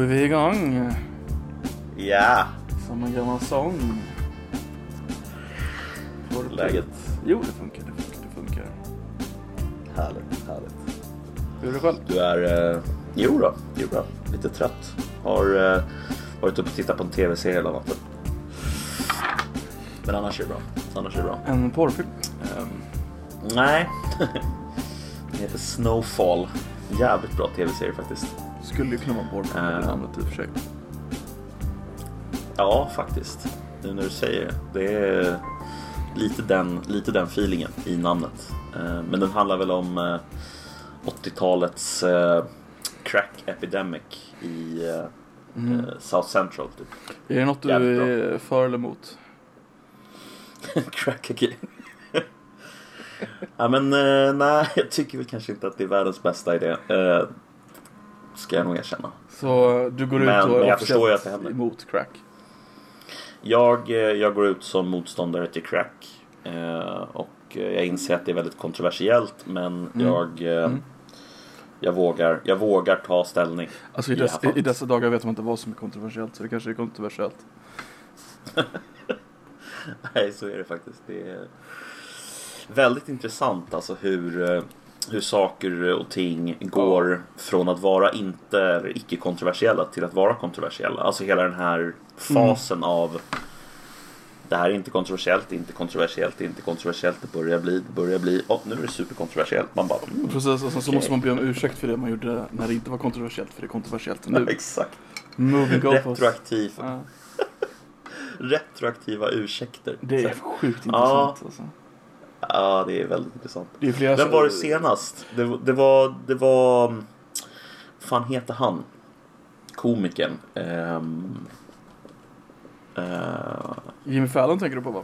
är vi igång. Ja, Som en gammal sång. Du läget? Jo, det funkar, det funkar, det funkar. Härligt, härligt. Hur är det själv? Du är... Eh, jo då, jo då. Lite trött. Har eh, varit uppe och tittat på en tv-serie hela natten. Men annars är det bra. Annars är det bra. En porrfilm? Ehm, nej. Den heter Snowfall. Jävligt bra tv-serie faktiskt. Skulle ju kunna vara en porrfilm Eh. uh. namnet i och för sig. Ja, faktiskt. Nu när du säger det. Det är lite den, lite den feelingen i namnet. Eh, Men den handlar väl om eh, 80-talets eh, crack epidemic i eh, Mm. eh, South Central. Typ. Är det något du jävligt är för eller emot? crack again. ja, men eh, nej, jag tycker väl kanske inte att det är världens bästa idé. Ska jag nog erkänna. Så du går Men- ut och jag förstår att det händer. emot crack? Jag, eh, jag går ut som motståndare till crack. Eh, och eh, jag inser att det är väldigt kontroversiellt. Men Mm. jag, Mm. jag, vågar, jag vågar ta ställning. Alltså i, I dess, i dessa dagar vet man inte vad som är kontroversiellt, så det kanske är kontroversiellt. Nej, så är det faktiskt. Det är väldigt intressant alltså hur, hur saker och ting går från att vara inte eller icke kontroversiella till att vara kontroversiella. Alltså hela den här fasen av det här är inte kontroversiellt, inte kontroversiellt, inte kontroversiellt, det börjar bli, det börjar bli, och nu är det superkontroversiellt. Man bara, mm, Precis, och sen så Okej. måste man be om ursäkt för det man gjorde när det inte var kontroversiellt, för det är kontroversiellt nu. exakt. Moving. Retroaktiv, Ja, retroaktiva ursäkter. det är Så- sjukt Ja. intressant alltså. Ja, det är väldigt intressant. Det är flera Vem var det senast? Det, det var... Det var... Vad fan heter han? Komikern. Ehm, eh, Jimmy Fallon tänker du på va?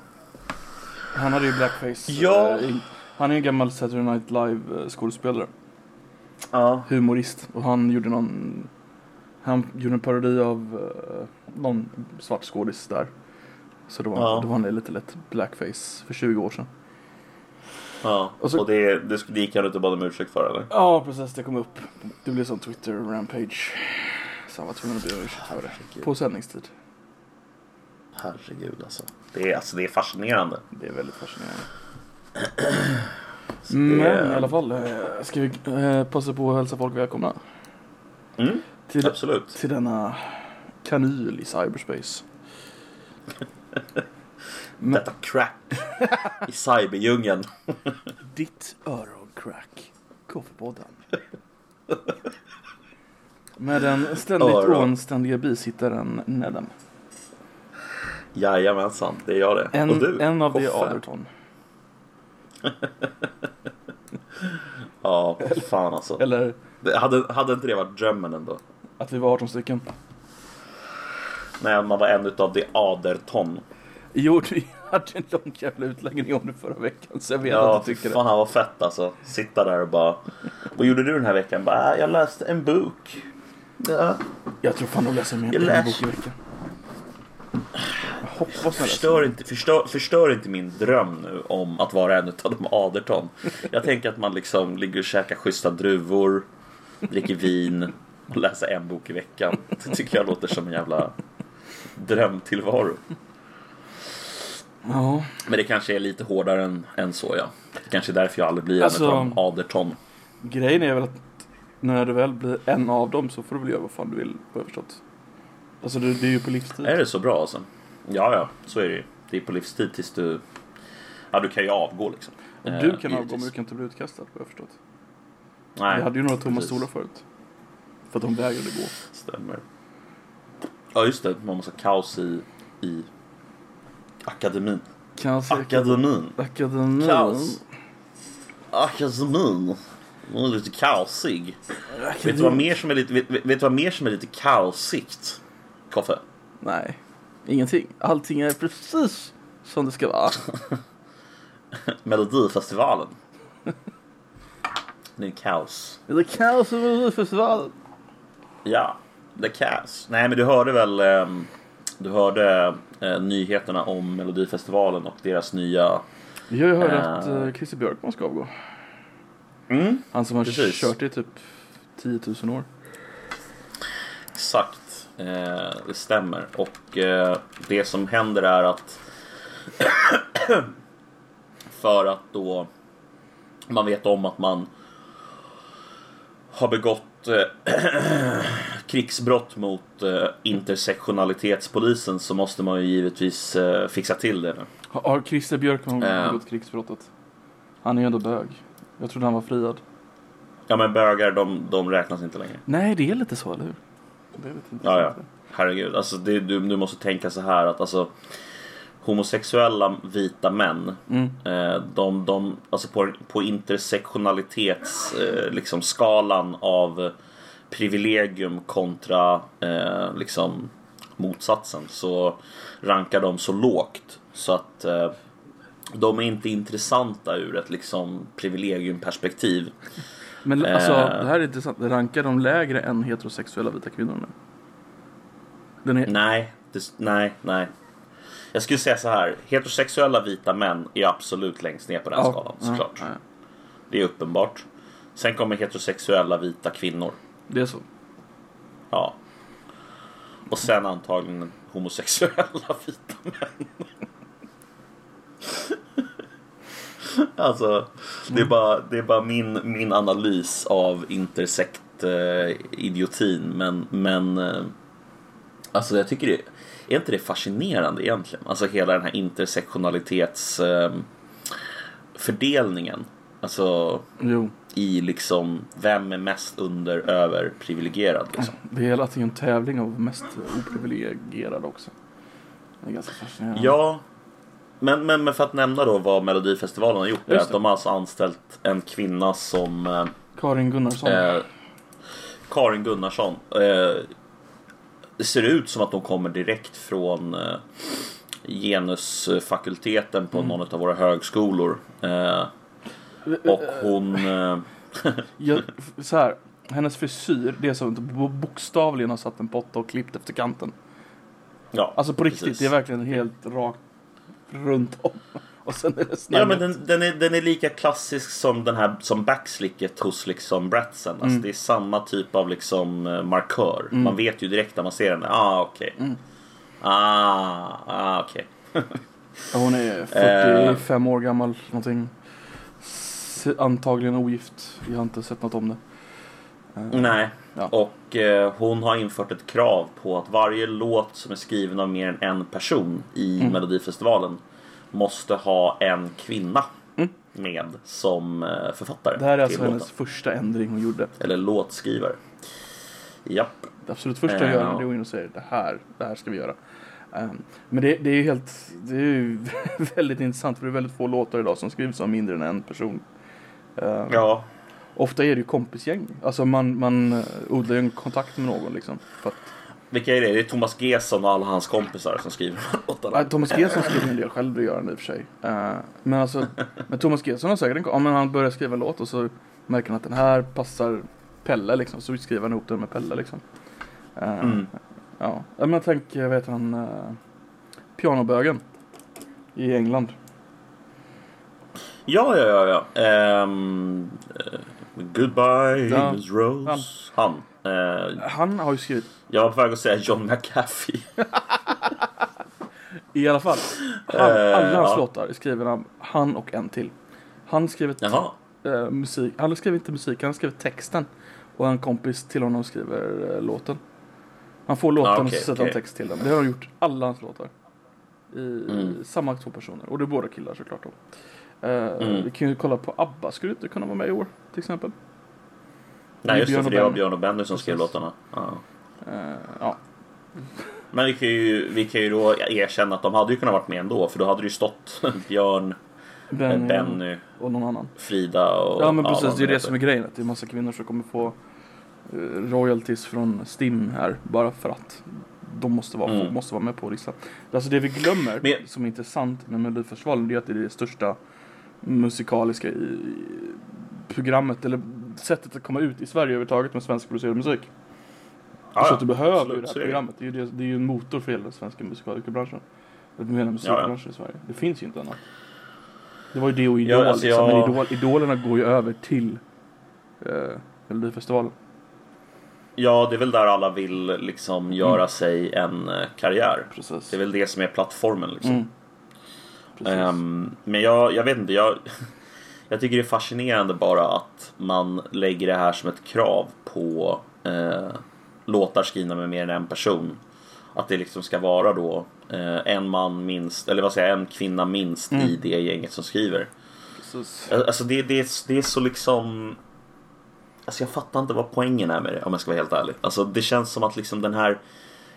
Han hade ju blackface. Ja. eh, Han är ju en gammal Saturday Night Live eh, skådespelare. ja. Humorist. Och han gjorde någon... Han gjorde en parodi av eh, någon svart skådis där. Så då var, Ja. då var han lite lätt blackface för 20 år sedan. Ja. Och så- Och det, det, det gick han inte och bad om ursäkt för eller? Ja, precis. Det kom upp. Det blev som Twitter-rampage. Så han var tvungen att be om ursäkt för det. På sändningstid. Herregud alltså. Det är, alltså, det är fascinerande. Det är väldigt fascinerande. Det- Men i alla fall, eh, ska vi eh, passa på att hälsa folk välkomna Mm, till, absolut. till denna kanyl i cyberspace. Men, Detta crack i cyberdjungeln. ditt öroncrack, Koffepodden. Med den ständigt Öron. oanständiga bisittaren Nedem. Jajamensan, det är jag det. En, och du, en av de. Aderton. Ja, fan alltså. Eller Det hade, hade inte det varit drömmen ändå? att vi var 18 stycken. När man var en utav de aderton. Jo, vi hade en lång jävla utläggning om det förra veckan. Så jag vet Ja, att du tycker fan han var fett alltså. Sitta där och bara... Vad gjorde du den här veckan? Bara, "Ah, jag läste en bok. Ja. det. Jag tror fan de läser mer Jag än en bok i veckan. Jag hoppas Förstör inte, förstör, förstör inte min dröm nu om att vara en utav de aderton. Jag tänker att man liksom ligger och käkar schyssta druvor, dricker vin och läser en bok i veckan. Det tycker jag låter som en jävla drömtillvaro. Ja, Men det kanske är lite hårdare än, än så ja. Det kanske är därför jag aldrig blir Alltså- en utav de aderton. grejen är väl att när du väl blir en av dem så får du väl göra vad fan du vill, jag förstått. Alltså det, det är ju på livstid. Är det så bra alltså? Ja, ja, så är det ju. Det är på livstid tills du... Ja, du kan ju avgå liksom. Och Eh, du kan avgå givetvis. men du kan inte bli utkastad, vad jag förstått. Nej, Vi hade ju några tomma precis. stolar förut. För att de vägrade gå. Stämmer. Ja, just det. Man måste ha kaos i, i akademin. Kaos i Akademin. Akademin. Kaos. Akademin. Den är lite kaosig. Akademin. Vet du vad mer som är lite, vet, vet du vad mer som är lite kaosigt? Koffe? Nej, ingenting. Allting är precis som det ska vara. Melodifestivalen. Det är kaos. Det är kaos i Melodifestivalen. Ja, the kaos. Nej, men du hörde väl ehm, Du hörde eh, nyheterna om Melodifestivalen och deras nya... Jag hört Eh. att uh, Christer Björkman ska avgå. Mm, Han som har Precis. kört i typ 10 000 år. exakt. Eh, det stämmer. Och eh, det som händer är att för att då man vet om att man har begått eh, krigsbrott mot eh, intersektionalitetspolisen så måste man ju givetvis eh, fixa till det. Har, har Christer Björkman Eh. begått krigsbrottet? Han är ju ändå bög. Jag trodde han var friad. Ja men bögar de, de räknas inte längre. Nej, det är lite så, eller hur? Det är lite Ja, ja. Herregud, alltså det, du, du måste tänka så här att alltså homosexuella vita män Mm. eh, de, de, alltså på, på intersektionalitets eh, liksom skalan av privilegium kontra eh, liksom motsatsen så rankar de så lågt så att eh, de är inte intressanta ur ett liksom privilegiumperspektiv. Men alltså, Eh. det här är intressant. Rankar de lägre än heterosexuella vita kvinnor nu? Är... Nej, det, nej, nej. Jag skulle säga så här. Heterosexuella vita män är absolut längst ner på den Ja, skalan ja, såklart. ja. Det är uppenbart. Sen kommer heterosexuella vita kvinnor. Det är så. Ja. Och sen antagligen homosexuella vita män. alltså, det är bara, det är bara min, min analys av intersekt-idiotin. men, men eh, alltså jag tycker det är inte det fascinerande egentligen? Alltså hela den här intersektionalitets eh, fördelningen. Alltså Jo. i liksom vem är mest under över privilegierad liksom. Det är hela tiden en tävling av mest oprivilegierade också. Det är ganska fascinerande. Ja, men, men, men för att nämna då vad Melodifestivalen har gjort är att de har alltså anställt en kvinna som eh, Karin Gunnarsson. eh, Karin Gunnarsson. Eh, det ser ut som att de kommer direkt från eh, genusfakulteten på någon av våra högskolor. Eh, och hon... Eh, Jag, så här, hennes frisyr, det är som att bo- bokstavligen har satt en potta och klippt efter kanten. ja, Alltså på riktigt, precis. det är verkligen helt rakt runt om. Och sen är det Ja men den, den, är, den är lika klassisk som den här som backslicket hos liksom Bratsen. Alltså Mm. det är samma typ av liksom eh, markör. Man vet ju direkt när man ser den. Ah okej. Mm. Ah, ah okej. Hon är 45 år gammal någonting. Antagligen ogift. Jag har inte sett något om det. Eh, Nej. Ja. Och eh, hon har infört ett krav på att varje låt som är skriven av mer än en person i Mm. Melodifestivalen måste ha en kvinna Mm. med som eh, författare. Det här är alltså till hennes låten. första ändring hon gjorde. Eller låtskrivare. Japp. Det absolut första Eh, gör ja. är att gå in och säger det här, det här ska vi göra. Um, men det, det är ju helt, det är ju väldigt intressant för det är väldigt få låtar idag som skrivs av mindre än en person. Um, Ja. Ofta är det ju kompisgäng. Alltså man, man uh, odlar ju en kontakt med någon liksom. För att, Vilka är det? Det är Thomas Gesson och alla hans kompisar som skriver låtarna. Thomas Gesson skriver en del själv, det gör han i och för sig. Uh, men alltså, men Thomas Gesson har säkert en, ja, men han börjar skriva en låt och så märker han att den här passar Pelle liksom. Så skriver han ihop den med Pelle liksom. Uh, Mm. Ja, men jag tänker, jag vet han, pianobögen i England. Ja, ja, ja, ja. Eh, goodbye, Ja, Rose. Han. Eh, Han har ju skrivit, jag var på väg att säga John McAfee. i alla fall, han, Eh, alla hans ja. låtar är skriven av han och en till. Han Jaha. eh, musik, han har skrivit inte musik, han har skrivit texten. Och en kompis till honom skriver eh, låten. Han får låten Ah, och okej, så sätter okej. han text till den. Det har han gjort alla hans låtar. I, Mm. Samma två personer. Och det är båda killar såklart då. Eh, Mm. Vi kan ju kolla på ABBA, skulle inte kunna vara med i år till exempel. Nej, just det, för det var. Björn och Benny som skrev låtarna. Ja. Eh, ja. Men vi kan, ju, vi kan ju då erkänna att de hade ju kunnat varit med ändå. För då hade det ju stått Björn, Benny, Benny, och någon annan. Frida och... Ja men precis, de det är det som är grejen. Att det är massa kvinnor som kommer få eh, royalties från Stim här. Bara för att de måste vara, Mm. måste vara med på listan. Alltså det vi glömmer, Men- som är intressant med Melodifestivalen, det är att det är det största musikaliska i programmet, eller sättet att komma ut i Sverige överhuvudtaget med svenskproducerad musik. Ja, så att du behöver absolut, ju det här programmet. Det är ju, det, det är ju en motor för hela den svenska musikaliska branschen. Eller hela musikbranschen i Sverige. Det finns ju inte annat. Det var ju det och Idol, Ja, alltså liksom. men Idol, Idolerna går ju över till eh, Melodifestivalen. Ja, det är väl där alla vill liksom göra Mm. sig en eh, karriär. Precis. Det är väl det som är plattformen liksom. Mm. Ehm, men jag, jag vet inte, jag, jag tycker det är fascinerande bara att man lägger det här som ett krav på eh, låtar skrivna med mer än en person. Att det liksom ska vara då eh, en man minst, eller vad säger jag, en kvinna minst Mm. i det gänget som skriver. Precis. Alltså det, det, är- det är så liksom... Alltså jag fattar inte vad poängen är med det om jag ska vara helt ärlig. Alltså det känns som att liksom den här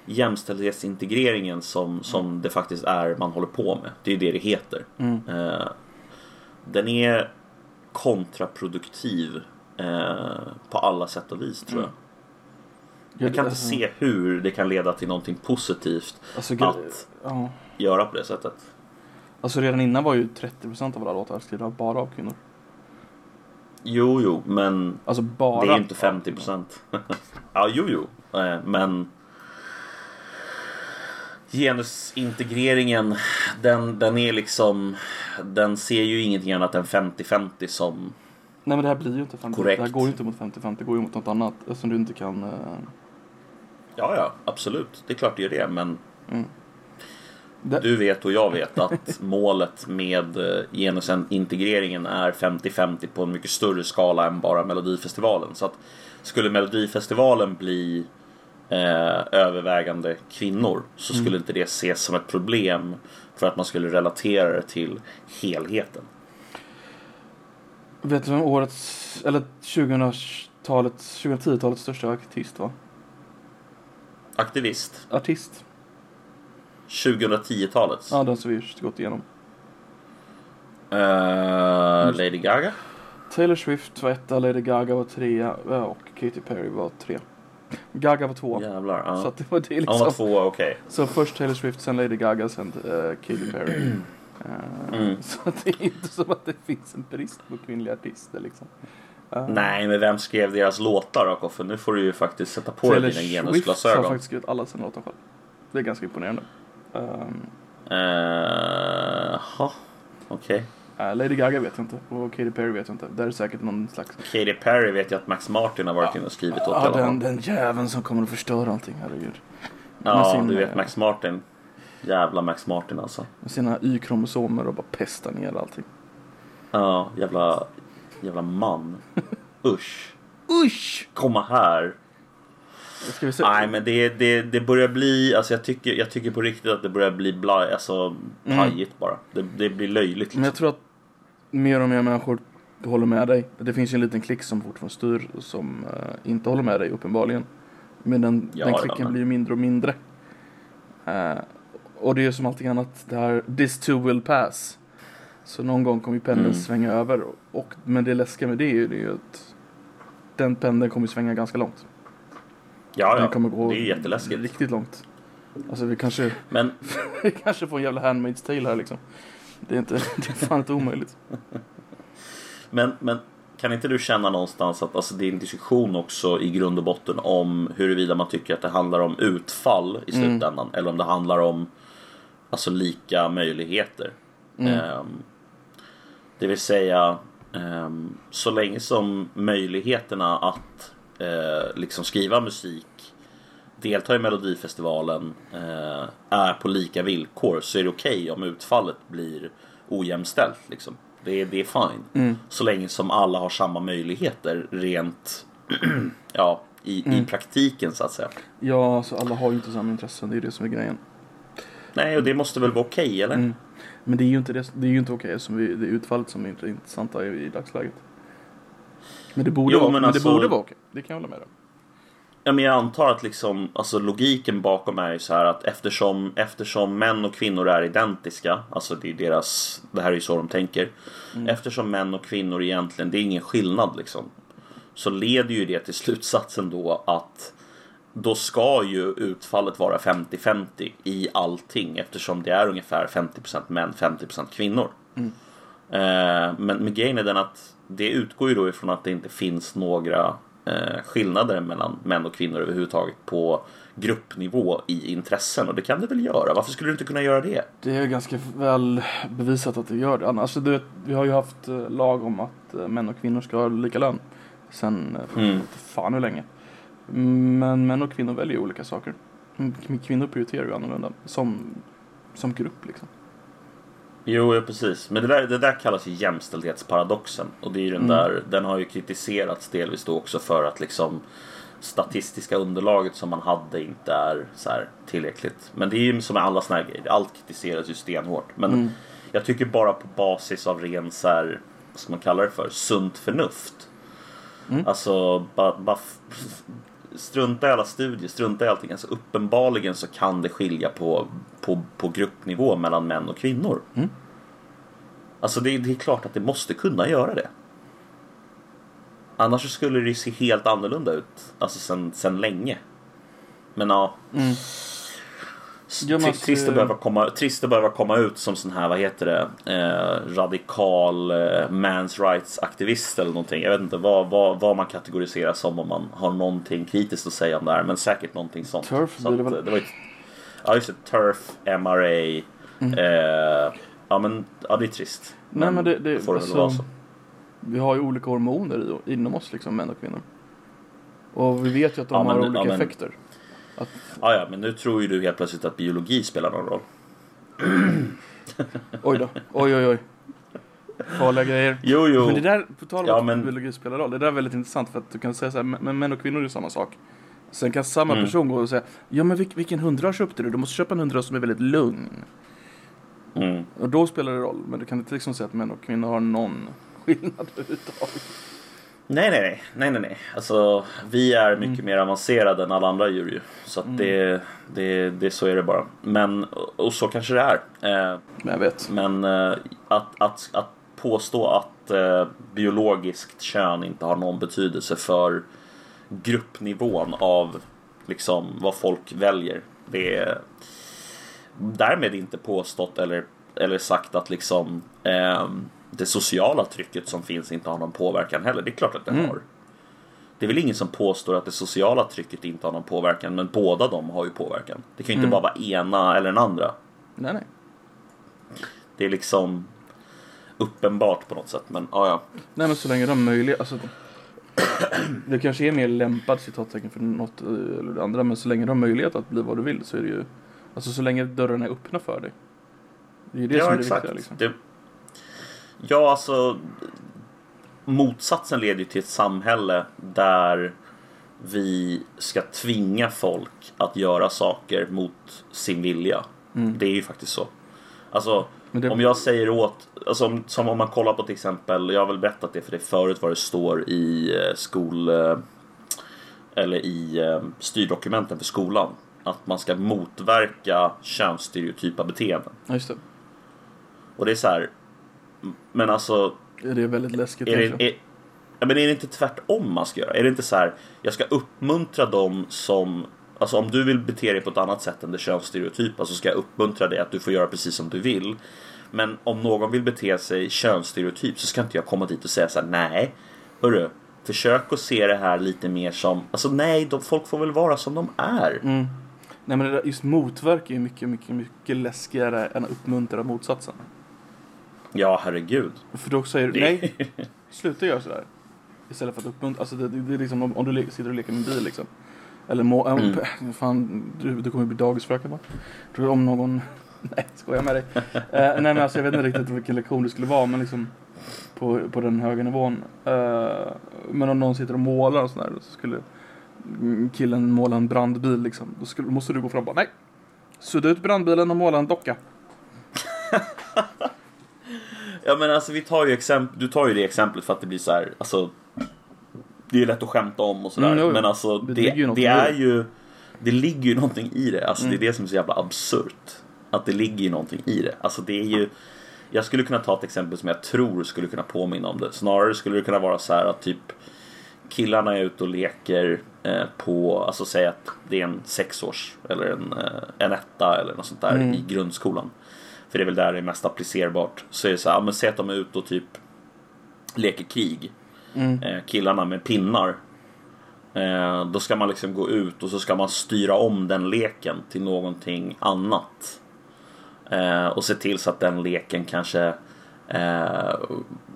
jämställdhetsintegreringen som, som det faktiskt är man håller på med. Det är ju det det heter. Mm. Eh, den är kontraproduktiv eh, på alla sätt och vis tror jag. Jag kan inte alltså, se hur det kan leda till någonting positivt Alltså, att ja. göra på det sättet. alltså redan innan var ju 30% av alla låtar skrivna bara av kvinnor. Jo, jo, men Alltså bara. Det är ju inte 50 procent. ja, jo, jo. Eh, Men genusintegreringen, den, den är liksom... Den ser ju ingenting annat än 50-50 som... Nej men det här blir ju inte 50 Korrekt. Det här går ju inte mot 50-50, det går ju mot något annat. Eftersom du inte kan... eh, Ja, ja, absolut. Det är klart det gör det, men det, du vet och jag vet att målet med eh, genusintegreringen är 50-50 på en mycket större skala än bara Melodifestivalen. Så att skulle Melodifestivalen bli eh, övervägande kvinnor så skulle inte det ses som ett problem för att man skulle relatera det till helheten. Vet du vem årets, eller 2000-talets, 2010-talets största artist var? Aktivist, Artist? 2010-talets. Ja, den som vi just gått igenom. Eh, Lady Gaga. Taylor Swift var etta, Lady Gaga var trea och Katy Perry var tre. Gaga var två. Jävlar. Ja. Så att det var det Han liksom. var tvåa, okej. Så först Taylor Swift, sen Lady Gaga, sen uh, Katy Perry. Eh, Mm. Så att det är inte som att det finns en brist på kvinnliga artister liksom. Eh, Nej, men vem skrev deras låtar då Koffe? Nu får du ju faktiskt sätta på Taylor dig dina Swift har genusglasögon. faktiskt skrivit alla sina låtar själv. Det är ganska imponerande. Um, Eh, ha, okej. Eh, Lady Gaga vet jag inte och Katy Perry vet jag inte. Där är säkert någon slags... Katy Perry vet jag att Max Martin har varit inne och skrivit åt. Ja, den, den jäveln som kommer att förstöra allting, herregud. Ja sin, du vet eh, Max Martin. Jävla Max Martin alltså. Med sina Y-kromosomer och bara pestar ner allting. Ja, jävla, jävla man. Usch. Usch! Komma här. Nej men det, det, det börjar bli, alltså jag tycker, jag tycker på riktigt att det börjar bli bla, alltså pajigt bara. Det, det blir löjligt liksom. Men jag tror att mer och mer människor håller med dig. Det finns ju en liten klick som fortfarande styr som eh, inte håller med dig uppenbarligen. Men den, Ja, den ja, klicken men- blir ju mindre och mindre. Eh, och det är ju som allting annat, det här this too will pass. Så någon gång kommer ju pendeln Mm. svänga över. Och, men det läskiga med det är ju, det är ju att den pendeln kommer svänga ganska långt. Ja, Den ja. kommer gå Det är jätteläskigt. riktigt långt. Alltså vi kanske, Men vi kanske får en jävla Handmaid's Tale här liksom. Det är inte, det är fan inte omöjligt. Men, men kan inte du känna någonstans att alltså, det är en diskussion också i grund och botten om huruvida man tycker att det handlar om utfall i Mm. slutändan eller om det handlar om alltså, lika möjligheter. Mm. Ehm, det vill säga ehm, så länge som möjligheterna att eh, liksom skriva musik delta i Melodifestivalen eh, är på lika villkor så är det okej om utfallet blir ojämställt. Liksom. Det, är, det är fine. Mm. Så länge som alla har samma möjligheter rent ja, i, i Mm. praktiken så att säga. Ja, alltså alla har ju inte samma intressen, det är det som är grejen. Nej, och det måste väl vara okej, eller? Mm. Men det är ju inte, det, det är ju inte okej, som vi, det är utfallet som är intressanta i, i dagsläget. Men det borde Jo, vara, men alltså- det borde vara okej, det kan jag hålla med om. Ja, men jag antar att liksom, alltså logiken bakom är ju så här att eftersom, eftersom män och kvinnor är identiska, alltså det är deras, det här är ju så de tänker. Eftersom män och kvinnor egentligen, det är ingen skillnad liksom. Så leder ju det till slutsatsen då att då ska ju utfallet vara 50-50 i allting eftersom det är ungefär 50% män, 50% kvinnor. Eh, men, men grejen är den att det utgår ju då ifrån att det inte finns några skillnader mellan män och kvinnor överhuvudtaget på gruppnivå i intressen och det kan det väl göra? Varför skulle du inte kunna göra det? Det är ganska väl bevisat att det gör det. Alltså, du vet, vi har ju haft eh, lag om att eh, män och kvinnor ska ha lika lön. Sen, eh, för Mm. fan hur länge. Men män och kvinnor väljer olika saker. Mm, Kvinnor prioriterar ju annorlunda som, som grupp liksom. Jo, ja, precis. Men det där, det där kallas ju jämställdhetsparadoxen. Och det är den Mm. där, den har ju kritiserats delvis då också för att liksom statistiska underlaget som man hade inte är så tillräckligt. Men det är ju som med alla såna här grejer, allt kritiseras ju stenhårt. Men Mm. jag tycker bara på basis av ren så här, vad ska man kalla det för, sunt förnuft. Mm. Alltså, bara, bara strunta i alla studier, strunta i allting. Alltså uppenbarligen så kan det skilja på, på, på gruppnivå mellan män och kvinnor. Mm. Alltså det, det är klart att det måste kunna göra det. Annars skulle det se helt annorlunda ut. Alltså sen, sen länge. Men ja. Mm. Ja, men tri- alltså- trist, att behöva komma, trist att behöva komma ut som sån här, vad heter det, eh, radikal eh, man's rights aktivist eller någonting. Jag vet inte vad, vad, vad man kategoriserar som om man har någonting kritiskt att säga om det här. Men säkert någonting sånt. Turf Så det väl? eh, det var ju, ja just det, Turf, MRA. Eh, ja men, ja det är trist. Mm. Nej men det, det, får det väl alltså, vara så. vi har ju olika hormoner inom oss liksom, män och kvinnor. Och vi vet ju att de Ja, men- har ja, olika men- effekter. Att, Ja, ja, men nu tror ju du helt plötsligt att biologi spelar någon roll. oj då, oj oj oj. Farliga grejer. Jo, jo. Men det där, på tal om Ja, att men- biologi spelar roll, det där är väldigt intressant för att du kan säga så här, men män och kvinnor är samma sak. Sen kan samma Mm. person gå och säga, ja men vilk, vilken hundras köpte du? Du måste köpa en hundras som är väldigt lugn. Mm. Och då spelar det roll, men du kan inte liksom säga att män och kvinnor har någon skillnad överhuvudtaget. Nej, nej, nej, nej, nej, nej. Alltså, vi är mycket mer avancerade än alla andra djur ju. Så att det, det, det, så är det bara. Men, och så kanske det är. Eh, Men jag vet. men eh, att, att, att påstå att eh, biologiskt kön inte har någon betydelse för gruppnivån av liksom vad folk väljer. Det är därmed inte påstått eller, eller sagt att liksom ehm, det sociala trycket som finns inte har någon påverkan heller. Det är klart att det Mm. har. Det är väl ingen som påstår att det sociala trycket inte har någon påverkan, men båda de har ju påverkan. Det kan ju inte Mm. bara vara ena eller den andra. Nej nej. Det är liksom uppenbart på något sätt, men ja, ja. Nej men så länge de möjlighet, alltså Det kanske är mer lämpad citattecken för något eh, eller det andra men så länge du har möjlighet att bli vad du vill så är det ju Alltså så länge dörrarna är öppna för dig. Det är ju det som är det viktiga liksom. Det, ja, alltså motsatsen leder ju till ett samhälle där vi ska tvinga folk att göra saker mot sin vilja. Mm. Det är ju faktiskt så. Alltså, det, om jag säger åt, alltså, om- som om man kollar på till exempel, jag har väl berättat det för det förut vad det står i eh, skol... eh, Eller i eh, styrdokumenten för skolan. Att man ska motverka könsstereotypa beteenden. Ja just det. Och det är så här. Men alltså, Det är väldigt läskigt är det, är, ja, men är det inte tvärtom man ska göra? Är det inte så här, jag ska uppmuntra dem som Alltså om du vill bete dig på ett annat sätt än det könsstereotypa så ska jag uppmuntra dig att du får göra precis som du vill. Men om någon vill bete sig könsstereotyp så ska inte jag komma dit och säga så här: nej, hörru, försök att se det här lite mer som, alltså nej, de, folk får väl vara som de är. Mm. Nej men det där, just motverka är ju mycket, mycket, mycket läskigare än att uppmuntra motsatsen. Ja, herregud. För då säger du nej, sluta göra sådär. Istället för att uppmuntra, alltså det, det, det är liksom om, om du le- sitter och leker med en bil liksom. Eller må, Mm. fan, du, du kommer bli dagisfröken va? Tror du om någon, nej skojar med dig. eh, nej men alltså jag vet inte riktigt vilken lektion det skulle vara men liksom på, på den höga nivån. Eh, men om någon sitter och målar och sådär så skulle killen måla en brandbil liksom. Då skulle, måste du gå fram och bara nej. Sudda ut brandbilen och måla en docka. Ja men alltså vi tar ju exempel, du tar ju det exemplet för att det blir så här, alltså Det är lätt att skämta om och sådär Mm, men alltså det det, ju det, i är det. ju Det ligger ju någonting i det, alltså Mm. det är det som är så jävla absurt Att det ligger ju någonting i det, alltså det är ju Jag skulle kunna ta ett exempel som jag tror skulle kunna påminna om det Snarare skulle det kunna vara så här att typ Killarna är ute och leker eh, på, alltså säg att det är en sexårs eller en, eh, en etta eller något sånt där Mm. i grundskolan för det är väl där det är mest applicerbart. Så är det så här, men säg att de är ute och typ leker krig. Mm. Eh, killarna med pinnar. Eh, då ska man liksom gå ut och så ska man styra om den leken till någonting annat. Eh, och se till så att den leken kanske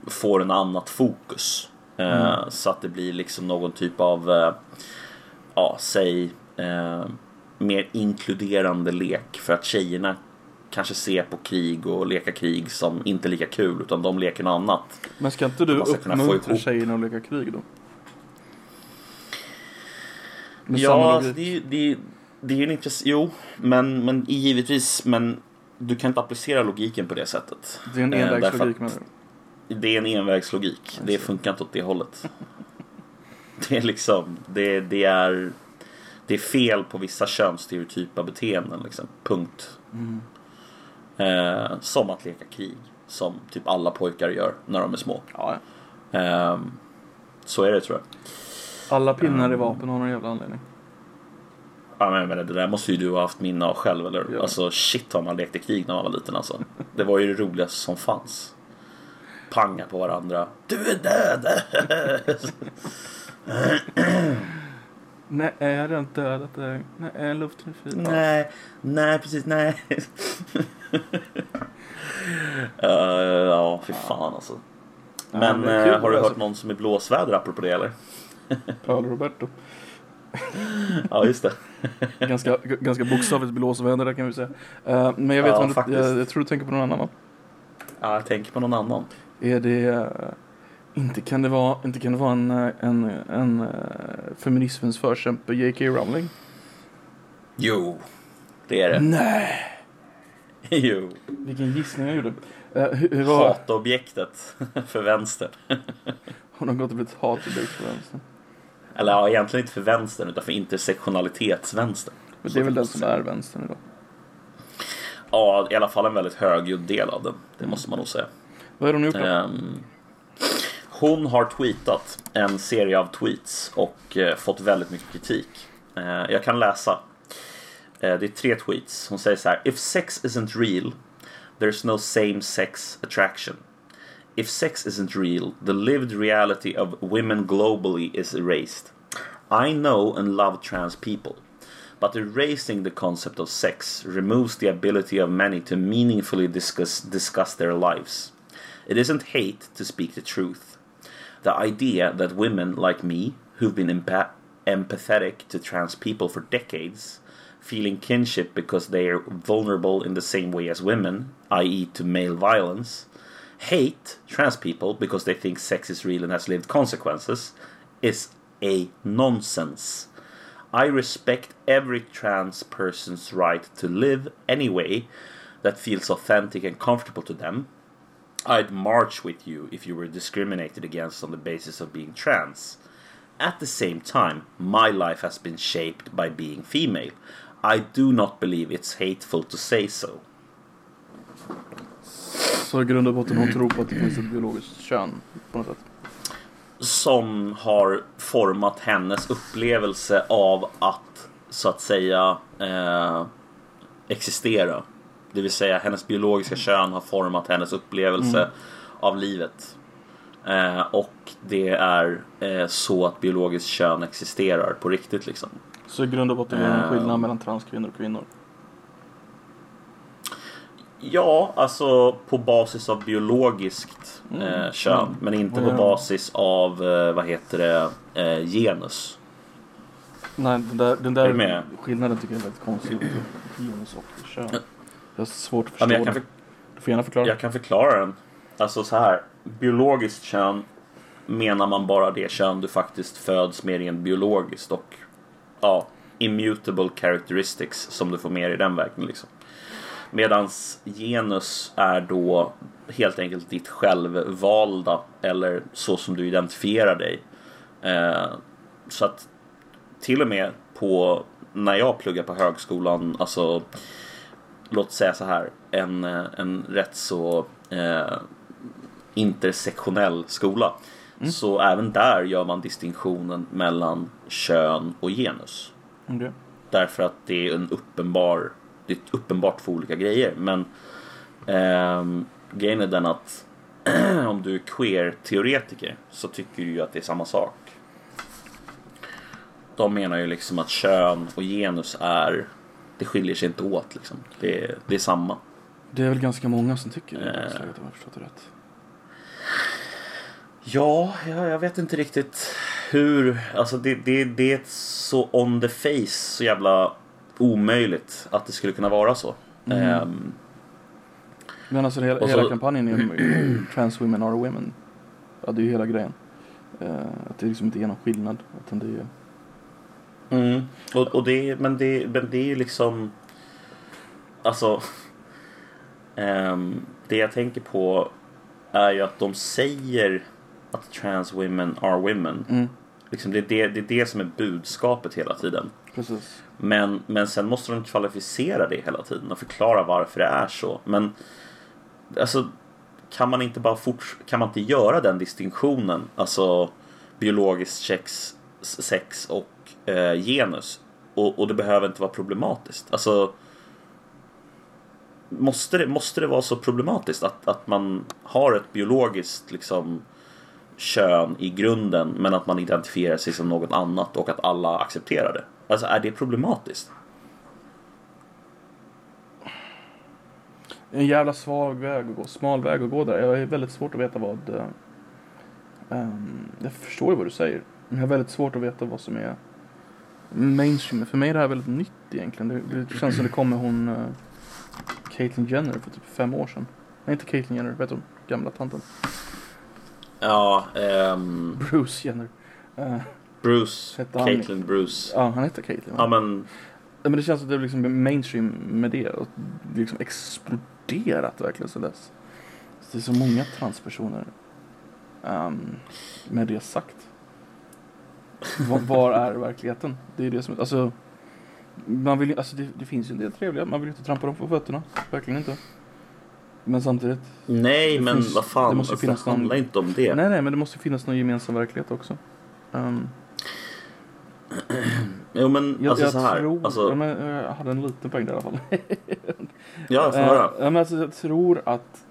får en annat fokus. Eh, Så att det blir liksom någon typ av ja, säg, mer inkluderande lek för att tjejerna kanske ser på krig och leka krig som inte lika kul utan de leker något annat. Men ska inte du ska uppmuntra tjejerna att leka krig då? Med ja, alltså, det, är ju- det, är- det är ju en intress- Jo, men, men givetvis, men du kan inte applicera logiken på det sättet. det är en eh, envägslogik menar du? Det är en envägslogik. Det funkar inte åt det hållet. Det är liksom, det, det är det är fel på vissa könsstereotypa beteenden. Liksom. Punkt. Mm. Eh, som att leka krig. Som typ alla pojkar gör när de är små. Ja, Eh, så är det tror jag. alla pinnar i Mm. vapen har någon jävla anledning. Ja, men, men det där måste ju du ha haft minne av själv, eller? Ja. Alltså shit vad man lekte krig när man var liten alltså. Det var ju det roligaste som fanns. Panga på varandra. Du är död! Nej, är dödat dig? Nej, är luften fri? nej, nej precis, nej. uh, ja, fy fan alltså. Ja, Men är kul, eh, har du alltså. hört någon som är blåsväder apropå det eller? Paolo Roberto. Ja, just det. Ganska, ganska bokstavligt blåsväder där kan vi säga. Eh, men jag vet Ja, vad du, jag, jag tror du tänker på någon annan va? Ja, jag tänker på någon annan. Är det... eh, inte kan det vara, inte kan det vara en, en, en, eh, feminismens förkämpe J.K. Rowling? Jo, det är det. Nej! Jo. Vilken gissning jag gjorde. Uh, hur, hur var... Hatobjektet för vänster. Hon har gått och blivit hatobjekt för vänster. Eller ja, egentligen inte för vänstern utan för intersektionalitetsvänstern. Men det är väl den som är vänstern idag. Ja, i alla fall en väldigt högljudd del av den. Det måste man nog säga. Vad det hon gjort då? Ehm, hon har tweetat en serie av tweets och eh, fått väldigt mycket kritik. Eh, jag kan läsa. Eh, det är tre tweets. Hon säger så här. If sex isn't real, there's no same sex attraction. If sex isn't real, the lived reality of women globally is erased. I know and love trans people. But erasing the concept of sex removes the ability of many to meaningfully discuss, discuss their lives. It isn't hate to speak the truth. The idea that women like me, who've been empa- empathetic to trans people for decades, feeling kinship because they are vulnerable in the same way as women, i.e., to male violence, hate trans people because they think sex is real and has lived consequences, is a nonsense. I respect every trans person's right to live any way that feels authentic and comfortable to them. I'd march with you if you were discriminated against on the basis of being trans. At the same time, my life has been shaped by being female. I do not believe it's hateful to say so. Så i grund och botten hon tror på att det finns ett biologiskt kön på något sätt. som har format hennes upplevelse av att så att säga eh, existera. Det vill säga hennes biologiska kön har format hennes upplevelse av livet. Eh, och det är eh, så att biologiskt kön existerar på riktigt liksom. Så i grund och botten är det en skillnad mellan transkvinnor och kvinnor. Ja, alltså på basis av biologiskt Mm. eh, kön. Mm. Men inte Ja. på basis av, eh, vad heter det, eh, genus. Nej, den där, den Är där skillnaden tycker jag är väldigt konstig. Genus och kön. Jag har svårt att Ja, förstå kan det. för, Du får gärna förklara. jag kan förklara den. Alltså så här. Biologiskt kön menar man bara det kön du faktiskt föds med rent biologiskt och ja, immutable characteristics som du får med i den vägen liksom. Medans genus är då helt enkelt ditt självvalda eller så som du identifierar dig. Eh, så att till och med på när jag pluggar på högskolan, alltså låt säga så här, en, en rätt så eh, intersektionell skola. Så även där gör man distinktionen mellan kön och genus. Okej. Därför att det är en uppenbar, det är uppenbart två olika grejer. Men ehm, grejen är den att om du är queer-teoretiker så tycker du ju att det är samma sak. De menar ju liksom att kön och genus är, det skiljer sig inte åt liksom. Det, är- det är samma. Det är väl ganska många som tycker det Eh. om jag förstått det rätt. Ja, jag, jag vet inte riktigt hur, alltså det, det, det är så on the face, så jävla omöjligt att det skulle kunna vara så. Mm. Ehm, Men alltså hela, så- hela kampanjen är ju Trans women are women. Ja, det är ju hela grejen. Eh, att det liksom inte är någon skillnad. Utan det är. Mm. Och, och det, men, det, men det är ju liksom... Alltså... ehm, det jag tänker på är ju att de säger att trans women are women. Mm, Liksom det, är det, det är det som är budskapet hela tiden. precis. Men, men sen måste de kvalificera det hela tiden och förklara varför det är så. Men alltså, kan man inte bara fort, kan man inte göra den distinktionen? Alltså biologiskt sex, sex och eh, genus. Och, och det behöver inte vara problematiskt. Alltså, måste det, måste det vara så problematiskt att, att man har ett biologiskt liksom, kön i grunden men att man identifierar sig som något annat och att alla accepterar det? Alltså är det problematiskt? En jävla svag väg att gå, smal väg att gå där. Jag är väldigt svårt att veta vad... Um, jag förstår ju vad du säger. Men jag har väldigt svårt att veta vad som är mainstream. För mig är det här väldigt nytt egentligen. Det, det känns som det kom med hon uh, Caitlyn Jenner för typ fem år sedan. Nej, inte Caitlyn Jenner, vet du? Gamla tanten. Ja, ehm, Bruce Jenner. Eh, Bruce, Hette han- Caitlyn Bruce. ja, han heter Caitlyn. Ja men, Ja, men det känns som att det är liksom mainstream med det. Och det liksom exploderat verkligen så dess. Så det är så många transpersoner. Um, med det sagt. Var, var är verkligheten? Det är det som, alltså. Man vill, ju- alltså det, det finns ju en del trevliga, man vill ju inte trampa dem på fötterna. Verkligen inte. Men samtidigt. nej men finns- vad fan, det måste alltså, finnas någon- handlar inte om det. Nej nej men det måste finnas någon gemensam verklighet också. Um, Jo men jag, alltså jag så här. tror, alltså, ja, men, jag hade en liten poäng där i alla fall. ja, får Eh, höra. ja, men alltså, jag tror att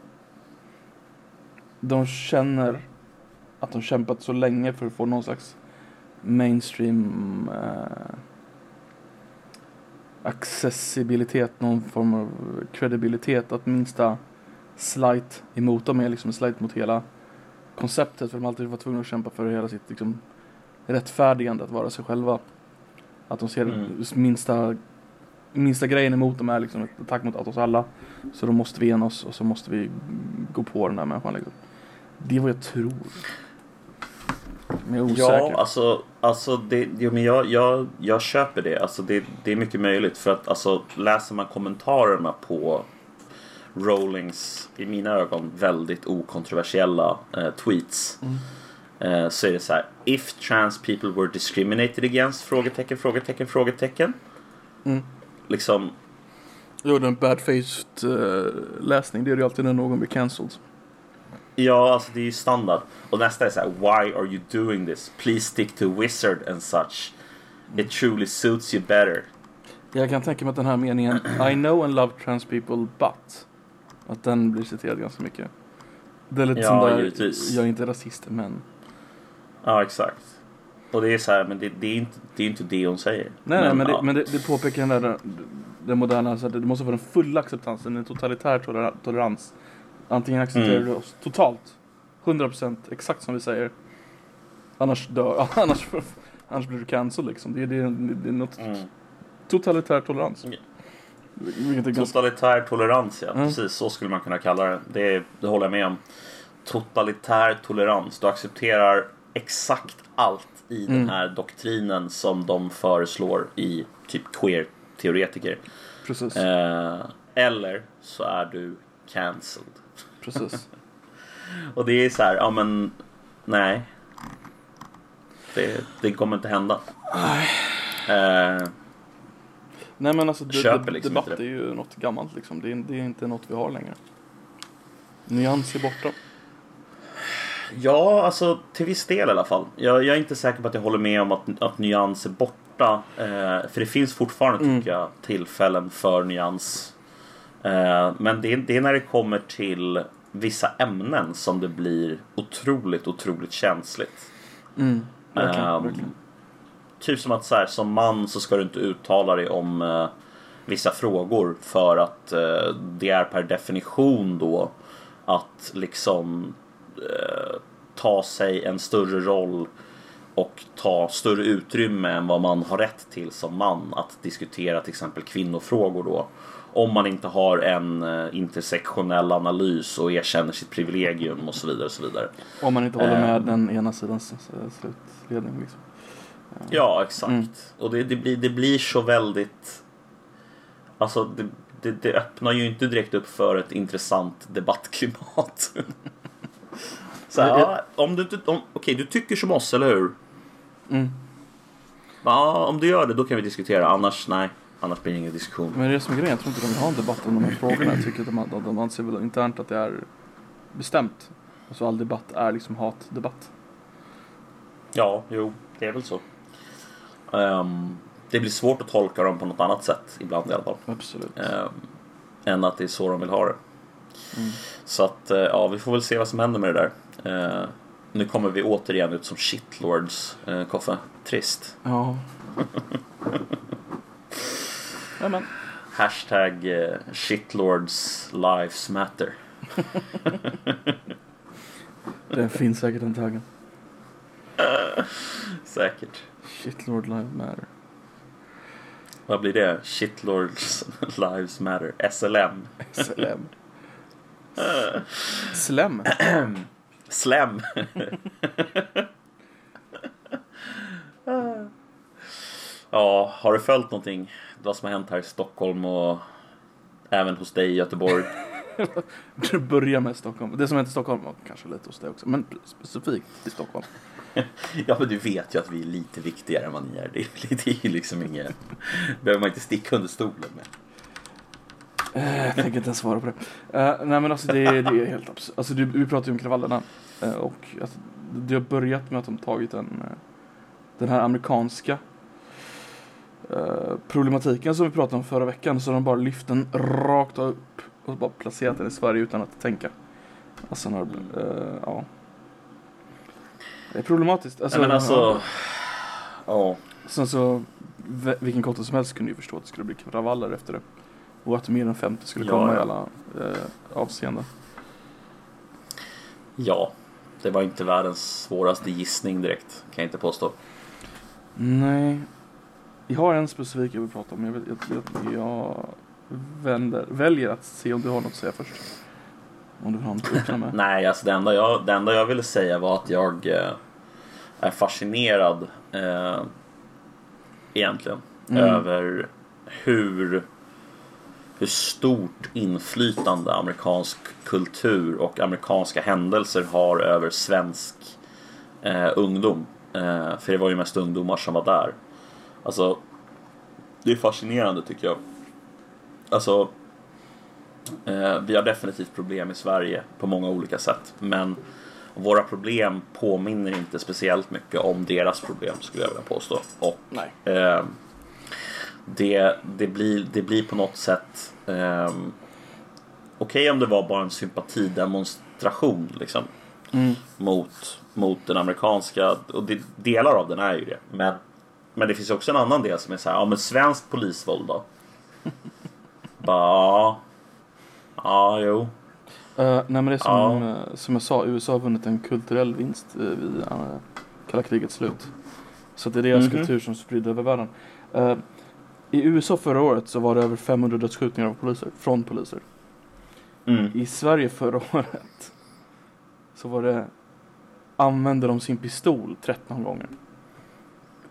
de känner att de kämpat så länge för att få någon slags mainstream eh, accessibilitet, någon form av kredibilitet. Att minsta slight emot dem är liksom en slight mot hela konceptet. För de har alltid varit tvungna att kämpa för hela sitt liksom, rättfärdigande att vara sig själva. Att de ser Mm. minsta, minsta grejen emot dem är liksom ett attack mot oss alla. Så då måste vi ena oss och så måste vi gå på den här människan liksom. Det är vad jag tror. Men jag är osäker. Ja, alltså, alltså det, jo, men jag, jag, jag köper det. Alltså det. Det är mycket möjligt för att alltså, läser man kommentarerna på Rowlings, i mina ögon, väldigt okontroversiella eh, tweets. Mm. Eh, så är det så här. If trans people were discriminated against? Frågetecken, frågetecken, frågetecken. Mm. Liksom, Jo, den bad-faced uh, läsning, det är ju alltid när någon blir cancelled. ja, alltså det är ju standard. Och nästa är så här. Why are you doing this? Please stick to wizard and such. It truly suits you better. Jag kan tänka mig att den här meningen I know and love trans people but att den blir citerad ganska mycket. Det är lite Ja, sån där, givetvis. jag är inte rasist men Ja, exakt. Och det är så här, men det, det, är, inte, det är inte det hon säger. Nej, nej, men, ja. det, men det, det påpekar den där den moderna, så att det måste vara den fulla acceptansen, en totalitär tolera- tolerans. Antingen accepterar Mm. du oss totalt, 100% exakt som vi säger. Annars dör, annars, annars blir du cancel liksom. Det är, det, är- det är något Mm. totalitär tolerans. Ja. Totalitär tolerans, ja. Mm. Precis, så skulle man kunna kalla det. det. Det håller jag med om. Totalitär tolerans. Du accepterar exakt allt i Mm. den här doktrinen som de föreslår i typ queer-teoretiker. precis, Eh, eller så är du cancelled. precis. Och det är så här, ja men nej. Det, det kommer inte hända. Eh, Nej men alltså de, Köper liksom debatt är ju något gammalt liksom. Det är, det är inte något vi har längre. Nyans är borta. Ja, alltså till viss del i alla fall. Jag, jag är inte säker på att jag håller med om att, att nyans är borta. Eh, för det finns fortfarande, Mm. tycker jag, tillfällen för nyans. Eh, men det, är- det är när det kommer till vissa ämnen som det blir otroligt, otroligt känsligt. Mm, verkligen, Ehm, verkligen. Typ som att så här, som man så ska du inte uttala dig om eh, vissa frågor för att eh, det är per definition då att liksom eh, ta sig en större roll och ta större utrymme än vad man har rätt till som man att diskutera till exempel kvinnofrågor då. Om man inte har en eh, intersektionell analys och erkänner sitt privilegium och så vidare. Och så vidare. Om man inte håller Eh. med den ena sidans eh, slutledning. Liksom. Ja, exakt. Mm. Och det, det, blir, det blir så väldigt... Alltså, det, det, det öppnar ju inte direkt upp för ett intressant debattklimat. så här, ja, om du inte... Okej, du tycker som oss, eller hur? Mm. Ja, om du gör det, då kan vi diskutera. Annars, nej. Annars blir det ingen diskussion. Men det är som är grejen, jag tror inte de vill ha en debatt om de här frågorna. Jag tycker att de, de, de anser väl internt att det är bestämt. Alltså all debatt är liksom hatdebatt. Ja, jo, det är väl så. Ehm, det blir svårt att tolka dem på något annat sätt ibland i alla fall. Absolut. Ehm, än att det är så de vill ha det. Mm. Så att, eh, ja, vi får väl se vad som händer med det där. Eh, nu kommer vi återigen ut som shitlords, eh, Koffe. Trist. Ja. ja men. Hashtag eh, shitlords lives matter. Det finns säkert den taggen. Säkert. Shitlord live matter. Vad blir det? Shitlords lives matter. SLM. SLM. Slem. Slem. ja, har du följt någonting? Vad som har hänt här i Stockholm och även hos dig i Göteborg? Du börjar med Stockholm. Det som hänt i Stockholm, och kanske lite hos dig också, men specifikt i Stockholm. Ja, men du vet ju att vi är lite viktigare än vad ni är. Det är, det är ju liksom inget... behöver man inte sticka under stolen med. Eh, Jag tänker inte ens svara på det. Eh, nej men alltså det, är- det är helt absurt. Alltså du, vi pratade ju om kravallerna. eh, och alltså, det har börjat med att de tagit en, den här amerikanska problematiken som vi pratade om förra veckan. Så de bara lyft den rakt upp och bara placerat den i Sverige utan att tänka. Alltså när, eh, ja. Det är problematiskt. Alltså, Nej, men alltså... ja. Sen så, vilken kotte som helst kunde ju förstå att det skulle bli kravaller efter det. Och att mer än 50 skulle Ja, komma i ja. alla eh, avseenden. Ja. Det var inte världens svåraste gissning direkt. Kan jag inte påstå. Nej. Jag har en specifik jag vill prata om. Jag, jag, jag, jag vänder, väljer att se om du har något att säga först. Om du att öppna med. Nej, alltså det enda jag, det enda jag ville säga var att jag eh, är fascinerad eh, egentligen Mm. över hur, hur stort inflytande amerikansk kultur och amerikanska händelser har över svensk eh, ungdom. Eh, för det var ju mest ungdomar som var där. Alltså, det är fascinerande tycker jag. Alltså, vi har definitivt problem i Sverige på många olika sätt. Men våra problem påminner inte speciellt mycket om deras problem skulle jag vilja påstå. Och Nej. eh, det, det, blir, det blir på något sätt eh, Okej om det var bara en sympatidemonstration liksom Mm. mot, mot den amerikanska och det, delar av den är ju det. Men, men det finns också en annan del som är så här, ja men svenskt polisvåld då? Bara, ja, jo. Eh, nej men det är som, Ja. eh, som jag sa, USA har vunnit en kulturell vinst uh, vid uh, kalla krigets slut. Så det är deras Mhm. kultur som sprider över världen. Eh, I USA förra året så var det över 500 dödsskjutningar av poliser, från poliser. Mm. I Sverige förra året så var det använde de sin pistol 13 gånger.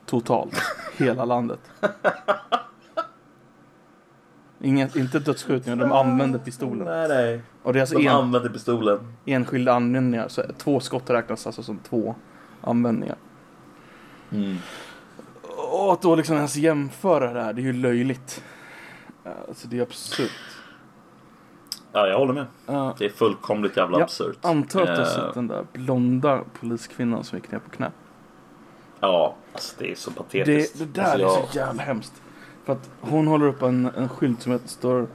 Totalt. Hela landet. Inget, inte dödsskjutningar, de använde pistolen. Nej, nej. Och det är alltså De en, använder pistolen. enskilda användningar. Så två skott räknas alltså som två användningar. Mm. Och att då liksom ens jämföra det här, det är ju löjligt. Alltså det är absurt. Ja, jag håller med. Uh, Det är fullkomligt jävla Ja, absurt. antar att du har Eh, sett den där blonda poliskvinnan som gick ner på knä. Ja, alltså det är så Det, patetiskt. det där alltså, är jag, så jävla hemskt. För att hon håller upp en, en skylt som heter, står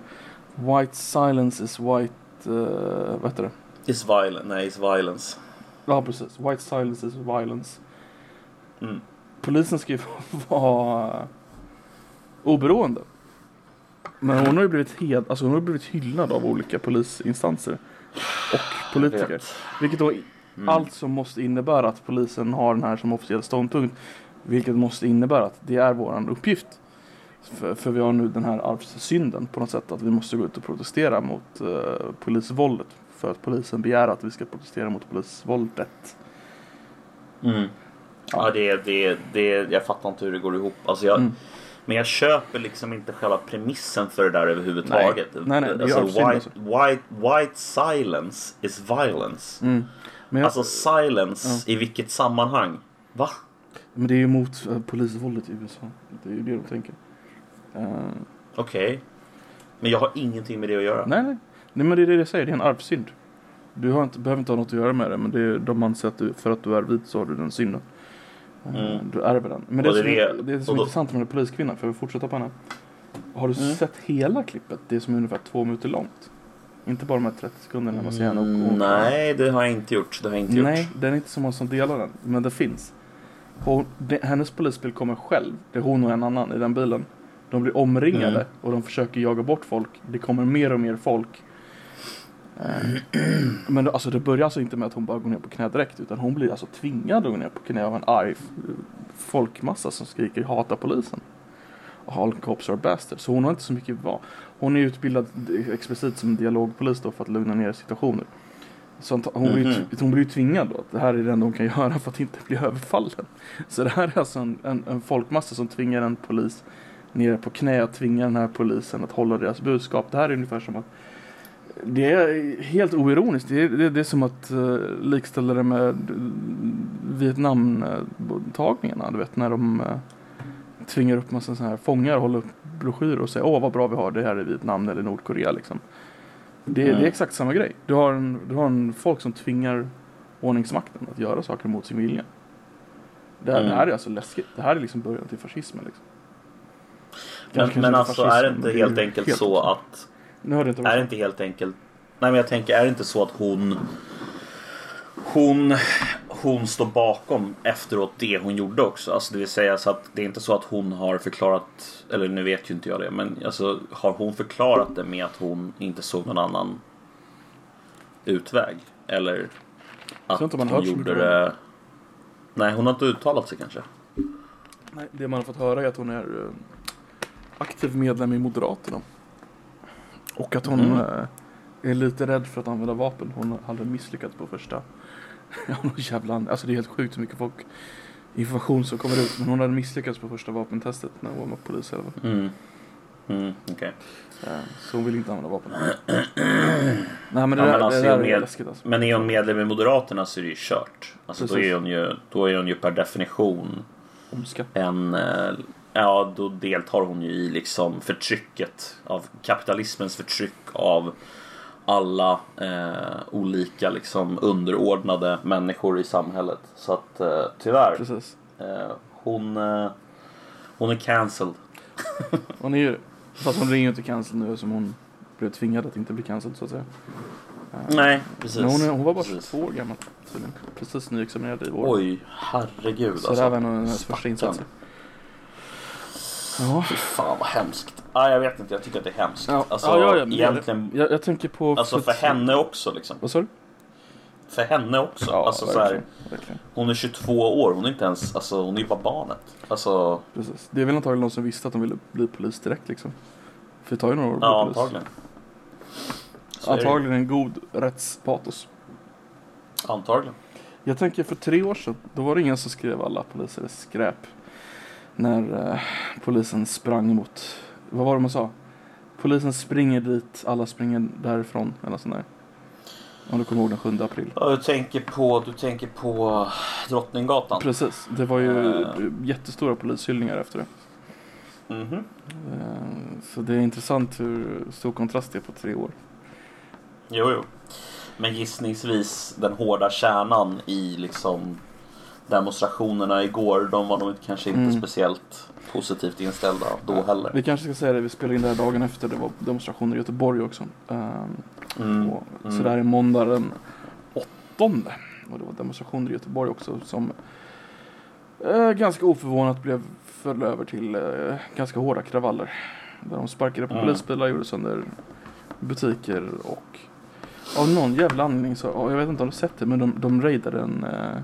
White silence is white, uh, vad heter det? Is violence. Nej, is violence. Ja precis, white silence is violence. Mm. Polisen ska ju vara oberoende. Men hon har ju blivit, hed, alltså hon har blivit hyllad av olika polisinstanser och politiker. Vilket då Mm. Allt som måste innebära att polisen har den här som officiell ståndpunkt. Vilket måste innebära att det är våran uppgift. För, för vi har nu den här arvssynden på något sätt att vi måste gå ut och protestera mot uh, polisvåldet. För att polisen begär att vi ska protestera mot polisvåldet. Mm. Ja, det, det, det, jag fattar inte hur det går ihop. Alltså jag, Mm. Men jag köper liksom inte själva premissen för det där överhuvudtaget. Nej, nej, är alltså, white, alltså. white, white silence is violence. Mm. Jag, Alltså silence i vilket sammanhang? Va? men det är ju mot uh, polisvåldet i USA. Det är ju det de tänker. Uh, Okej. Men jag har ingenting med det att göra. nej, nej. Nej men det är det jag säger, det är en arvsynd. Du har inte, behöver inte ha något att göra med det men det är, de anser att du, för att du är vit så har du den synden. Eh, Mm. Du ärver den. Men det, Och är det är som, det- det är och då- intressant med poliskvinnan, för vi fortsätta på henne. Har du Mm. sett hela klippet? Det är som är ungefär två minuter långt. Inte bara de här 30 sekunderna man ser henne och, och nej, det har jag inte gjort. Det har jag inte Nej, gjort. den är inte så många som delar den. Men det finns. Hon, det, hennes polisbil kommer själv. Det är hon och en annan i den bilen. De blir omringade Mm. och de försöker jaga bort folk. Det kommer mer och mer folk. Eh, Men alltså det börjar alltså inte med att hon bara går ner på knä direkt. Utan hon blir alltså tvingad att gå ner på knä av en arg folkmassa som skriker hata polisen. Och All cops are bastards. Så hon har inte så mycket val. Hon är utbildad explicit som dialogpolis då för att lugna ner situationer. Så hon, blir, ju- Mhm. hon blir ju tvingad då att det här är det enda hon kan göra för att inte bli överfallen. Så det här är alltså en, en, en folkmassa som tvingar en polis ner på knä och tvingar den här polisen att hålla deras budskap. Det här är ungefär som att det är helt oironiskt. Det är, det, det är som att uh, likställa det med uh, Vietnamtagningarna. Du vet när de uh, tvingar upp massa sådana här fångar och håller upp broschyrer och säger åh vad bra vi har det här i Vietnam eller Nordkorea liksom. Det, Mm. det är exakt samma grej. Du har, en, du har en folk som tvingar ordningsmakten att göra saker mot sin vilja. Det, här- Mm. det här är alltså läskigt. Det här är liksom början till fascismen. Liksom. Men, men alltså fascism, är det inte helt enkelt helt så att Nu hörde inte Är det inte helt enkelt Nej men jag tänker, är det inte så att hon Hon Hon står bakom efteråt det hon gjorde också. Alltså det vill säga så att det är inte så att hon har förklarat Eller nu vet ju inte jag det men alltså har hon förklarat det med att hon inte såg någon annan Utväg? Eller att hon gjorde det Nej hon har inte uttalat sig kanske. Nej, det man har fått höra är att hon är eh, aktiv medlem i Moderaterna. Och att hon Mm. eh, är lite rädd för att använda vapen. Hon hade misslyckats på första. Jävla Alltså det är helt sjukt hur mycket folk information som kommer ut. Men hon hade misslyckats på första vapentestet när hon var med polis. i alla fall. Mm. Mm, okej. Eh, Så hon vill inte använda vapen. Nej men det Ja, där, men alltså, det där jag är med- läskigt alltså. Men är hon medlem i Moderaterna så är det ju kört. Alltså då är, hon ju, då är hon ju per definition Ondska. en... Ja, då deltar hon ju i liksom förtrycket av kapitalismens förtryck av alla eh, olika liksom underordnade människor i samhället. Så att eh, tyvärr, eh, hon, eh, hon är cancelled. Hon är ju Fast hon ringer ju inte cancel nu som hon blev tvingad att inte bli cancelled så att säga. Eh, Nej, precis. Men hon, är, hon var bara Precis. 22 år gammal tydligen. Precis nyexaminerad i år. Oj, herregud Så det här var en av hennes första insatser. Ja. Fy fan vad hemskt. Ah, jag vet inte, jag tycker att det är hemskt. Ja, Alltså ja, ja, ja, egentligen, Jag, jag tänker på... alltså för henne också liksom. Vad sa du? För henne också. Ja, alltså, så verkligen, här, verkligen. hon är 22 år, hon är inte ens, alltså hon är ju bara barnet. Alltså, Precis. Det är väl antagligen någon som visste att de ville bli polis direkt liksom. För det tar ju några år att bli ja polis. antagligen. Så. Antagligen en god rättspatos. Antagligen. Jag tänker för tre år sedan, då var det ingen som skrev alla poliser skräp. När eh, polisen sprang mot, vad var det man sa? Polisen springer dit, alla springer därifrån. Eller sånt där. Om du kommer ihåg den 7 april. Ja, du tänker på, du tänker på Drottninggatan. Precis, det var ju Eh. jättestora polishyllningar efter det. Mhm. Eh, Så det är intressant hur stor kontrast det är på tre år. Jo, jo. Men gissningsvis den hårda kärnan i liksom demonstrationerna igår, de var nog kanske inte Mm. speciellt positivt inställda då heller. Vi kanske ska säga det, vi spelade in det här dagen efter, det var demonstrationer i Göteborg också. Ehm, Mm. och, mm. Så det här är måndag den åttonde. Och det var demonstrationer i Göteborg också som eh, ganska oförvånat blev föll över till eh, ganska hårda kravaller. Där de sparkade på Mm. polisbilar, gjorde sönder butiker och av någon jävla anledning så, jag vet inte om du sett det, men de, de raidade en eh,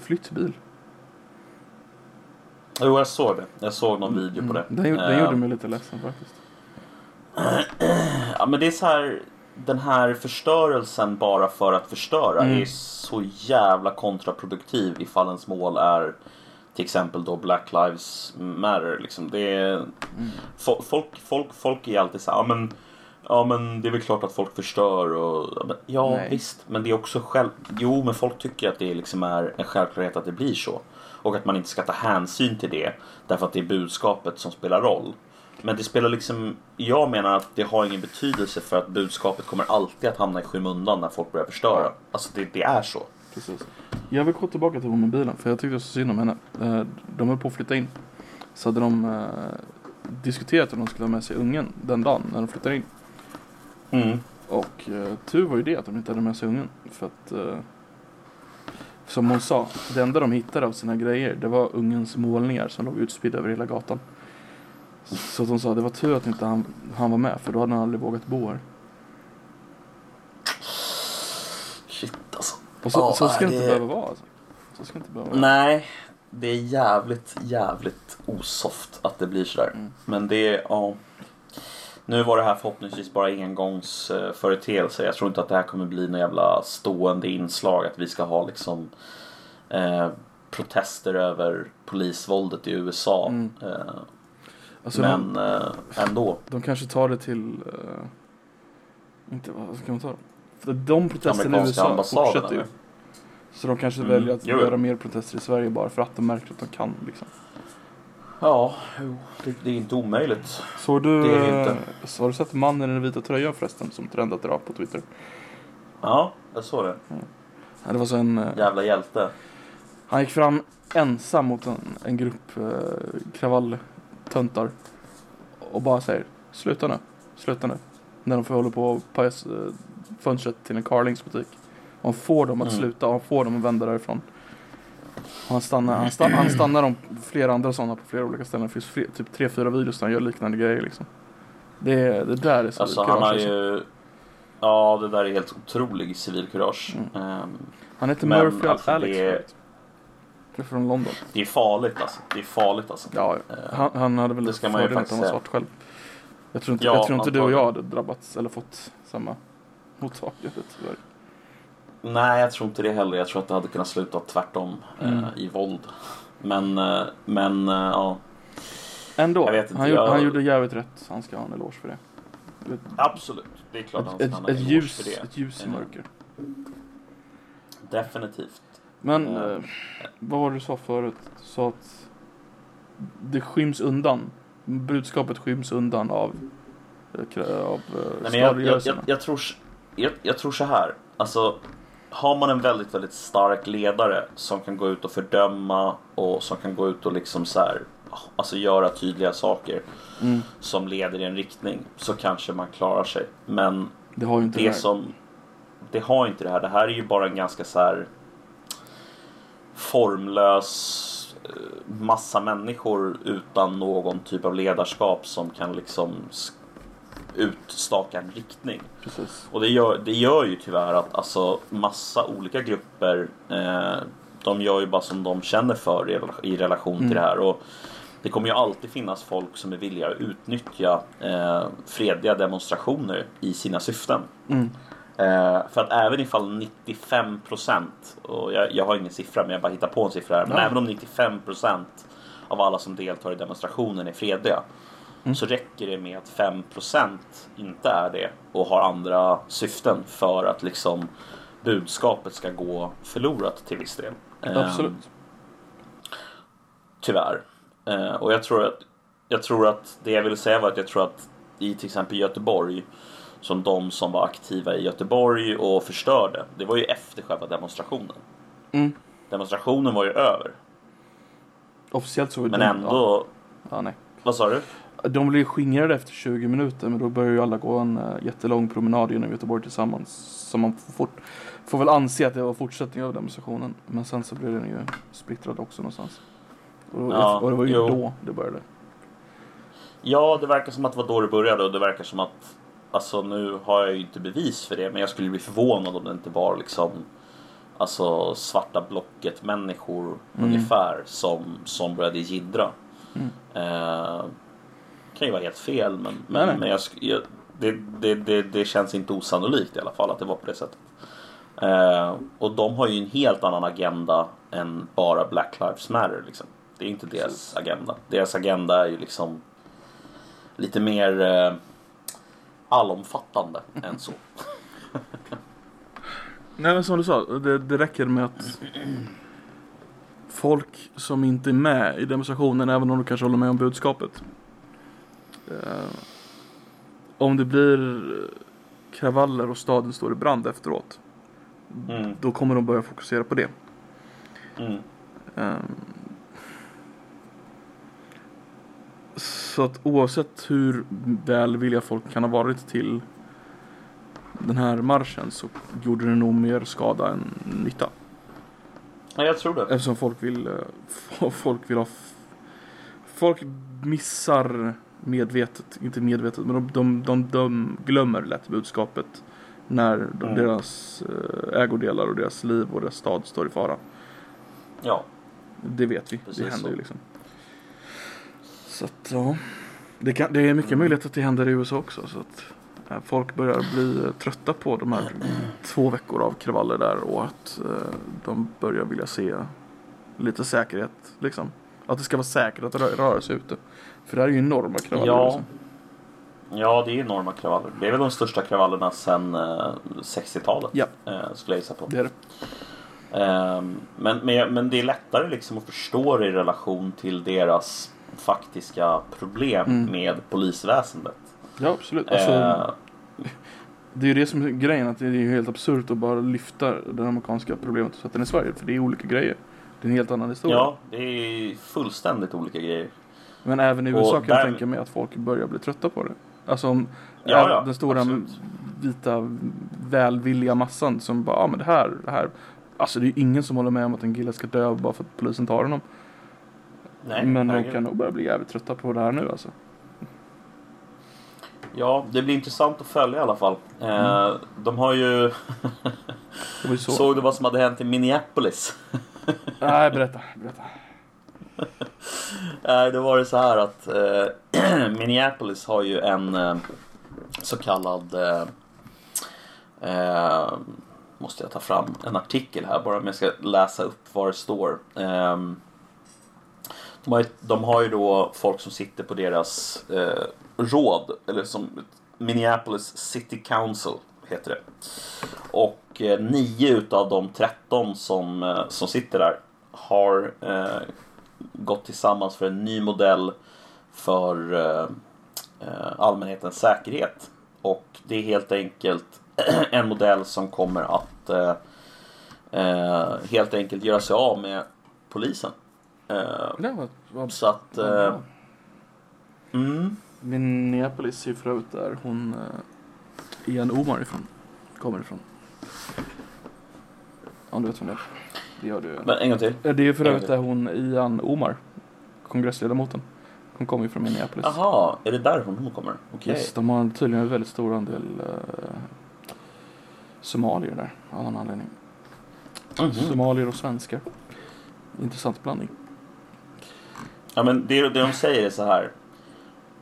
flyttbil. Jo, jag såg det. Jag såg någon video på det. Mm. Den, den Eh, gjorde mig lite ledsen faktiskt. Ja, men det är så här. Den här förstörelsen bara för att förstöra Mm. är så jävla kontraproduktiv ifall ens mål är till exempel då Black Lives Matter. Liksom. Det är, Mm. fo- folk, folk, folk är alltid så här, ja men, ja men det är väl klart att folk förstör och ja, men, ja Nej. visst, men det är också själv, jo men folk tycker att det liksom är en självklarhet att det blir så. Och att man inte ska ta hänsyn till det därför att det är budskapet som spelar roll. Men det spelar liksom, jag menar att det har ingen betydelse för att budskapet kommer alltid att hamna i skymundan när folk börjar förstöra. Alltså det, det är så. Precis. Jag vill gå tillbaka till hon med bilen, för jag tyckte så synd om henne. Eh, De höll på att flytta in. Så hade de eh, diskuterat om de skulle ha med sig ungen den dagen när de flyttar in. Mm. Och eh, tur var ju det att de inte hade med sig ungen. För att, eh, som hon sa, det enda de hittade av sina grejer det var ungens målningar som låg utspridda över hela gatan. Så att hon sa det var tur att inte han, han var med för då hade han aldrig vågat bo här. Shit alltså. Och så, Ja, så ska det det- inte behöva vara alltså. Så ska det inte behöva vara. Nej, det är jävligt, jävligt osoft att det blir sådär. Mm. Men det är, ja. Nu var det här förhoppningsvis bara engångsföreteelse. Jag tror inte att det här kommer bli något jävla stående inslag. Att vi ska ha liksom eh, protester över polisvåldet i USA. Mm. Eh, Alltså, de, men eh, ändå. de kanske tar det till... eh, inte vad ska man ta det? För de protesterna i USA fortsätter ju. Så de kanske Mm, väljer att jo. göra mer protester i Sverige bara för att de märker att de kan liksom. Ja, det, det är inte omöjligt. Såg du, Det är inte. så har du sett mannen i den vita tröjan förresten som trendat idag på Twitter? Ja, jag såg det. Ja, det var så en, eh, Jävla hjälte. han gick fram ensam mot en, en grupp eh, kravalltöntar och bara säger sluta nu, sluta nu. När de får hålla på och paja eh, fönstret till en Carlings butik. Och han får dem att Mm. sluta och han får dem att vända därifrån. Han stannar, han stannar, han stannar om flera andra sådana på flera olika ställen. Det finns fler, typ tre, fyra videos där han gör liknande grejer liksom. Det, det där är så Alltså kurage, han har alltså. ju... Ja, det där är helt otrolig civilkurage. Mm. Ehm, Han heter men Murphy alltså, Alex det är- förut. Det är från London. det är farligt alltså. Det är farligt alltså. Ja, Eh, han, han hade väl det lite ska man ju fördel att han var svart själv. Jag tror inte, Ja, jag tror inte du och jag hade drabbats eller fått samma mottagande tyvärr. Nej, jag tror inte det heller. Jag tror att det hade kunnat sluta tvärtom Mm. eh, i våld. Men, eh, men eh, ja. Ändå, Jag vet inte, han, gjorde, jag- han gjorde jävligt rätt. Han ska ha en eloge för det. Ett, Absolut. Det är klart att han ett, ska ett, ha en ett, eloge ljus, för det. ett ljus i Eh, mörker. Definitivt. Men eh, eh, vad var det du sa förut? Du sa att det skyms undan. Budskapet skyms undan av, eh, av eh, Nej, men jag, jag, jag, jag, tror, jag, jag tror så här. Alltså, har man en väldigt, väldigt stark ledare som kan gå ut och fördöma och som kan gå ut och liksom så här, alltså göra tydliga saker Mm, som leder i en riktning så kanske man klarar sig. Men det har ju inte det det här. som det har inte det här. Det här är ju bara en ganska så här formlös eh, massa människor utan någon typ av ledarskap som kan liksom sk- utstaka en riktning. Precis. Och det gör, det gör ju tyvärr att alltså massa olika grupper eh, de gör ju bara som de känner för i, i relation Mm. till det här. Och det kommer ju alltid finnas folk som är villiga att utnyttja eh, fredliga demonstrationer i sina syften. Mm. Eh, för att även ifall 95 procent, och jag, jag har ingen siffra men jag bara hittar på en siffra här, men Ja. även om 95 procent av alla som deltar i demonstrationen är fredliga Mm. så räcker det med att 5 procent inte är det och har andra syften för att liksom budskapet ska gå förlorat till viss del. Eh, Absolut. Tyvärr. Eh, och jag tror, att, jag tror att det jag ville säga var att jag tror att i till exempel Göteborg som de som var aktiva i Göteborg och förstörde. Det var ju efter själva demonstrationen. Mm. Demonstrationen var ju över. Officiellt så var Men de- ändå... Ja, ja, nej. Vad sa du? De blev skingrade efter 20 minuter men då börjar ju alla gå en uh, jättelång promenad genom Göteborg tillsammans. Så man får, fort, får väl anse att det var fortsättning av demonstrationen. Men sen så blev den ju splittrad också någonstans. Och, Ja, och det var ju jo. då det började. Ja, det verkar som att det var då det började och det verkar som att alltså nu har jag ju inte bevis för det men jag skulle bli förvånad om det inte var liksom Alltså svarta blocket människor Mm. ungefär som, som började jiddra. Mm. Eh, kan ju vara helt fel men, men, men jag, jag, det, det, det, det känns inte osannolikt i alla fall att det var på det sättet. Eh, och de har ju en helt annan agenda än bara Black Lives Matter. Liksom. Det är inte deras agenda. Deras agenda är ju liksom lite mer eh, allomfattande än så. Nej men som du sa, det, det räcker med att folk som inte är med i demonstrationen, även om de kanske håller med om budskapet. Eh, om det blir kravaller och staden står i brand efteråt, Mm, då kommer de börja fokusera på det. mm, Eh, så att oavsett hur välvilliga folk kan ha varit till den här marschen så gjorde det nog mer skada än nytta. ja, jag tror det. Eftersom folk vill, eh, folk vill ha Folk missar medvetet, inte medvetet, men de, de, de, de glömmer lätt budskapet när Mm. deras eh, ägodelar och deras liv och deras stad står i fara. Ja, Det vet vi, Precis det händer så. ju liksom. Så att ja, det, kan, det är mycket möjligt att det händer i USA också. Så att eh, folk börjar bli eh, trötta på de här två veckor av kravaller där och att de börjar vilja se lite säkerhet liksom. Att det ska vara säkert att rö- röra sig ute. För det här är ju enorma kravaller. Ja. Liksom. ja det är enorma kravaller. Det är väl de största kravallerna sedan eh, 60-talet. Ja. Eh, skulle jag gissa på. Det är det. Ehm, men, men, men det är lättare liksom att förstå det i relation till deras faktiska problem Mm. med polisväsendet. Ja absolut. Alltså, Eh, Det är ju det som är grejen, att det är ju helt absurt att bara lyfta det amerikanska problemet och sätta den i Sverige. För det är olika grejer. Det är en helt annan historia. ja, det är fullständigt olika grejer. Men även i Och USA kan jag där- tänka mig att folk börjar bli trötta på det. Alltså om Ja, ja, den stora absolut. vita välvilliga massan som bara, ja men det här, det här. Alltså det är ju ingen som håller med om att en kille ska dö bara för att polisen tar honom. Nej, men de kan nog börja bli jävligt trötta på det här nu alltså. Ja, det blir intressant att följa i alla fall. Eh, Mm. De har ju så. Såg du vad som hade hänt i Minneapolis? Nej, berätta, berätta. Nej, då var det så här att eh, Minneapolis har ju en eh, så kallad eh, eh, Måste jag ta fram en artikel här bara om jag ska läsa upp vad det står. Ehm, de, har ju, de har ju då folk som sitter på deras eh, råd, eller som Minneapolis City Council heter det. Och eh, nio utav de 13 som, eh, som sitter där har eh, gått tillsammans för en ny modell för eh, eh, allmänhetens säkerhet. Och det är helt enkelt en modell som kommer att eh, eh, helt enkelt göra sig av med polisen. Eh, Det var, var, så att... Eh, bra. mm, Minneapolis är för övrigt där hon eh, Ian Omar ifrån. Kommer ifrån. Om du vet vem det är. Det gör du. men en gång till. Det är för övrigt där hon Ian Omar. Kongressledamoten. Hon kommer ju från Minneapolis. Jaha, är det därifrån hon kommer? Okej. Yes, de har tydligen en väldigt stor andel eh, somalier där. Av någon anledning. Mhm. Somalier och svenskar. Intressant blandning. Ja, men det, det de säger är så här.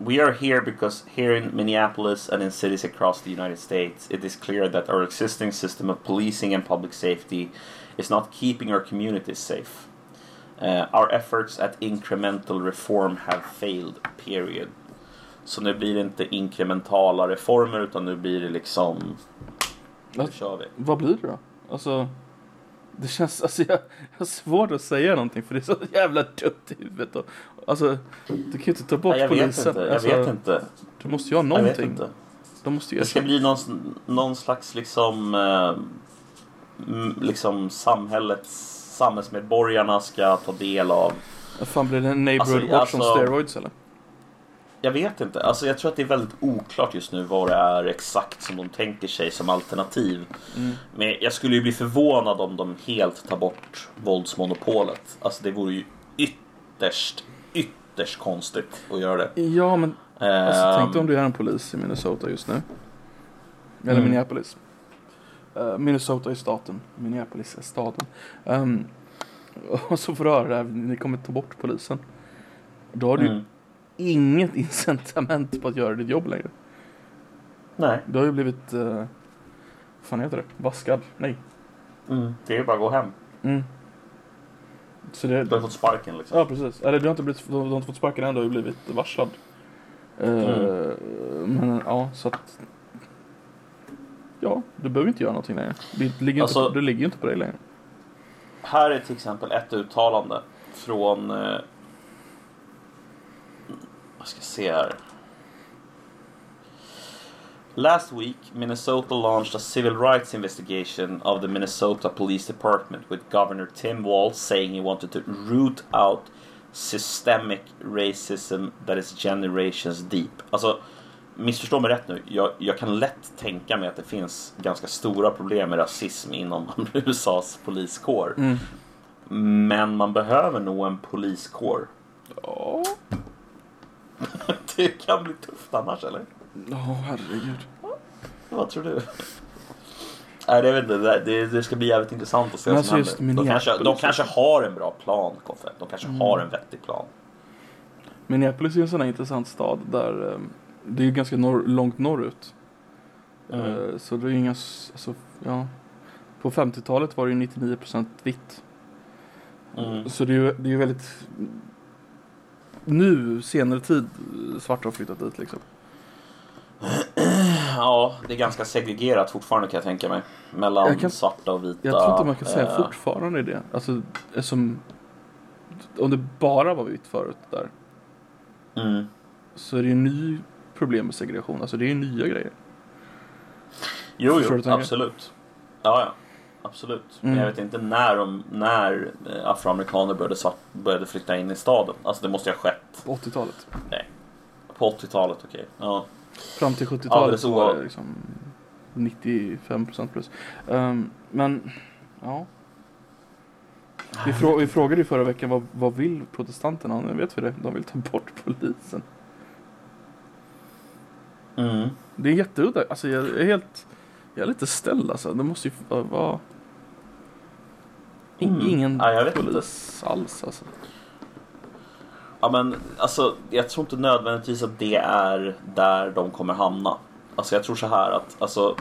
We are here because here in Minneapolis and in cities across the United States, it is clear that our existing system of policing and public safety is not keeping our communities safe. Uh, our efforts at incremental reform have failed, period. Så nu blir det inte inkrementala reformer utan nu blir det liksom, nu Vad, kör vi. vad blir det då? Alltså. Det känns, alltså jag, jag har svårt att säga någonting för det är så jävla dumt i huvudet. Och, alltså, du kan ju inte ta bort Nej, jag vet polisen. inte, jag alltså, vet inte. Du måste ju ha Jag vet någonting. inte. De måste ju Det ska bli någon, någon slags liksom, eh, liksom samhällets, samhällsmedborgarna ska ta del av. Fan blir det en neighborhood Alltså, watch on alltså- steroids eller? Jag vet inte, alltså jag tror att det är väldigt oklart just nu vad det är exakt som de tänker sig som alternativ. Mm. Men jag skulle ju bli förvånad om de helt tar bort våldsmonopolet. Alltså det vore ju ytterst, ytterst konstigt att göra det. Ja men alltså, Ehm, tänk dig om du är en polis i Minnesota just nu. Eller Mm. Minneapolis. Eh, Minnesota är staten. Minneapolis är staden. Ehm, och så får du höra det här, ni kommer ta bort polisen. Då har du Mm. Inget incitament på att göra ditt jobb längre. Nej. Du har ju blivit, uh, vad fan heter det? Vaskad? Nej. Mm. Det är ju bara att gå hem. Mm. Så det, Du har fått sparken liksom. ja precis. Eller du har inte, blivit, du har inte fått sparken än, du har ju blivit varslad. Eh, Mm. Men ja, så att Ja, du behöver inte göra någonting längre. Det ligger, Alltså- inte, det ligger ju inte på dig längre. Här är till exempel ett uttalande från... Jag ska se här. Last week, Minnesota launched a civil rights investigation of the Minnesota Police Department with Governor Tim Walz saying he wanted to root out systemic racism that is generations deep. Alltså, missförstå mig rätt nu. Jag, jag kan lätt tänka mig att det finns ganska stora problem med rasism inom USAs poliskår. Mm. Men man behöver nog en poliskår. Ja, Det kan bli tufft annars eller? Ja, herregud. Vad tror du? Nej, det, vet inte, det, det, ska bli jävligt intressant att se vad som händer. De kanske, de kanske har en bra plan, Koffe. De kanske Mm. har en vettig plan. Minneapolis är en sån här intressant stad där eh, det är ganska norr, långt norrut. Mm. Eh, Så det är inga, alltså, ja. På 50-talet var det ju 99% vitt. Mm. Så det är ju, det är väldigt nu, senare tid, svarta har flyttat dit liksom. Ja, det är ganska segregerat fortfarande kan jag tänka mig. Mellan kan- svarta och vita. Jag tror inte man kan säga eh, fortfarande det. Alltså, som om det bara var vitt förut där. Mm. Så är det ju ny problem med segregation. Alltså det är ju nya grejer. Jo, jo, absolut. Ja, ja. Absolut. Men Mm. jag vet inte när, de, när eh, afroamerikaner började, svart, började flytta in i staden. Alltså det måste ju ha skett På 80-talet. på 80-talet, okej. Ja. Fram till 70-talet Alldeles så var det liksom 95% plus. Ehm, men, ja. Vi, frå vi frågade ju förra veckan vad, vad vill protestanterna? Nu vet vi det. De vill ta bort polisen. Mm. Det är jätteudda. Alltså jag är helt... Jag är lite ställd alltså. Det måste ju vara... Mm. Ingen Ja, jag vet polis alls alltså. Ja men alltså jag tror inte nödvändigtvis att det är där de kommer hamna. Alltså jag tror så här att alltså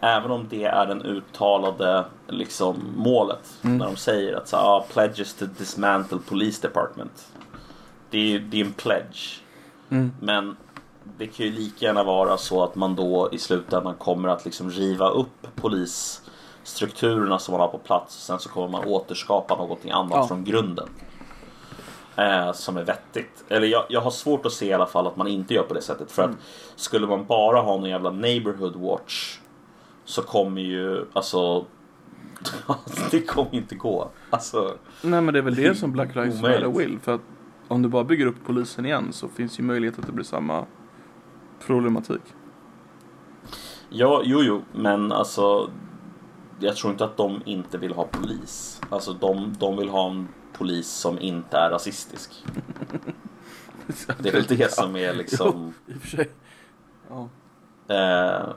även om det är den uttalade liksom målet Mm. när de säger att så, ah, pledges to dismantle police department. Det är, det är en pledge. Mm. Men det kan ju lika gärna vara så att man då i slutändan kommer att liksom riva upp polisstrukturerna som man har på plats. Och sen så kommer man återskapa någonting annat Ja. från grunden. Eh, som är vettigt. Eller jag, jag har svårt att se i alla fall att man inte gör på det sättet. För Mm. att skulle man bara ha någon jävla neighborhood watch så kommer ju alltså det kommer inte gå. Alltså, Nej men det är väl det som Black Lives. Matter vill. För att om du bara bygger upp polisen igen så finns ju möjlighet att det blir samma problematik. Ja, jo, jo, men alltså jag tror inte att de inte vill ha polis. Alltså de, de vill ha en polis som inte är rasistisk. Det är väl det som är liksom... Jo, i och för sig. Ja. Eh,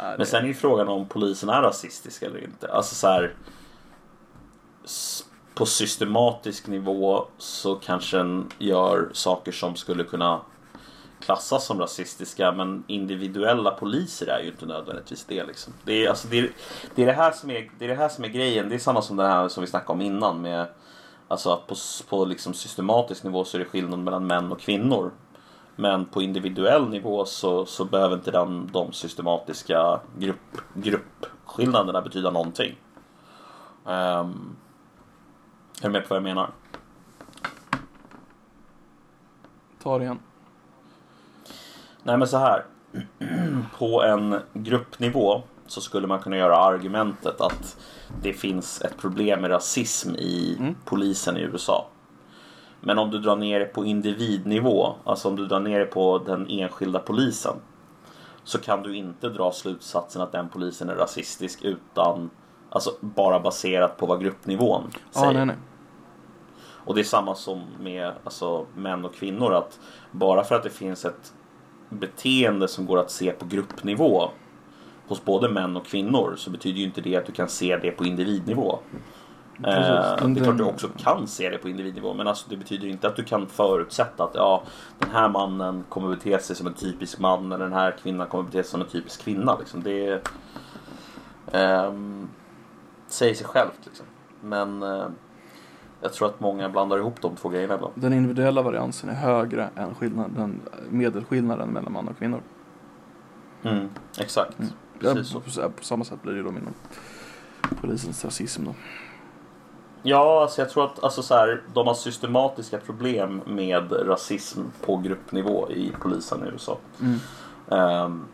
Nej, men sen är ju frågan om polisen är rasistisk eller inte. Alltså så här, På systematisk nivå så kanske den gör saker som skulle kunna klassas som rasistiska men individuella poliser är ju inte nödvändigtvis det. Liksom. Det, är, alltså, det, är, det, är det, här som är, det är det här som är grejen. Det är samma som det här som vi snackade om innan med Alltså att på, på liksom systematisk nivå så är det skillnad mellan män och kvinnor. Men på individuell nivå så, så behöver inte den, de systematiska grupp, gruppskillnaderna betyda någonting. Um, är du med på vad jag menar? Ta det igen. Nej men så här. På en gruppnivå så skulle man kunna göra argumentet att det finns ett problem med rasism i Mm. polisen i USA. Men om du drar ner det på individnivå, alltså om du drar ner det på den enskilda polisen så kan du inte dra slutsatsen att den polisen är rasistisk utan alltså bara baserat på vad gruppnivån Ja, säger. nej, nej. Och det är samma som med alltså, män och kvinnor. att Bara för att det finns ett beteende som går att se på gruppnivå hos både män och kvinnor så betyder ju inte det att du kan se det på individnivå. Precis. Eh, det är klart du också kan se det på individnivå men alltså, det betyder inte att du kan förutsätta att ja, den här mannen kommer bete sig som en typisk man eller den här kvinnan kommer bete sig som en typisk kvinna. Liksom. Det ehm, säger sig självt. Liksom. Men eh, jag tror att många blandar ihop de två grejerna ibland. Den individuella variansen är högre än skillnaden, den medelskillnaden mellan man och kvinnor. Mm, exakt. Mm. Precis Ja, på, på samma sätt blir det ju då inom polisens rasism då. Ja, alltså jag tror att alltså så här, de har systematiska problem med rasism på gruppnivå i polisen i USA. Mm. Ehm,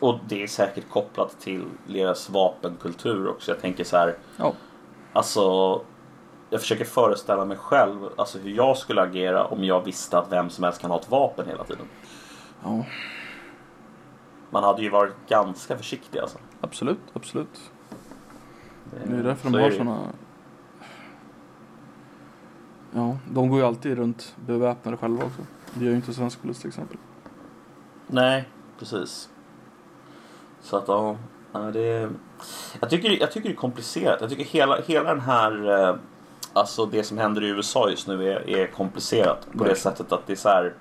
och det är säkert kopplat till deras vapenkultur också. Jag tänker så här, Ja. alltså jag försöker föreställa mig själv alltså hur jag skulle agera om jag visste att vem som helst kan ha ett vapen hela tiden. ja, Man hade ju varit ganska försiktig alltså. absolut, absolut. Det är därför de har det såna... Ja, de går ju alltid runt beväpnade själva också. Det gör ju inte svensk polis till exempel. Nej, precis. Så att ja, det jag, tycker, jag tycker det är komplicerat. Jag tycker hela, hela den här, eh, alltså det som händer i USA just nu är, är komplicerat. På det sättet att det är så här.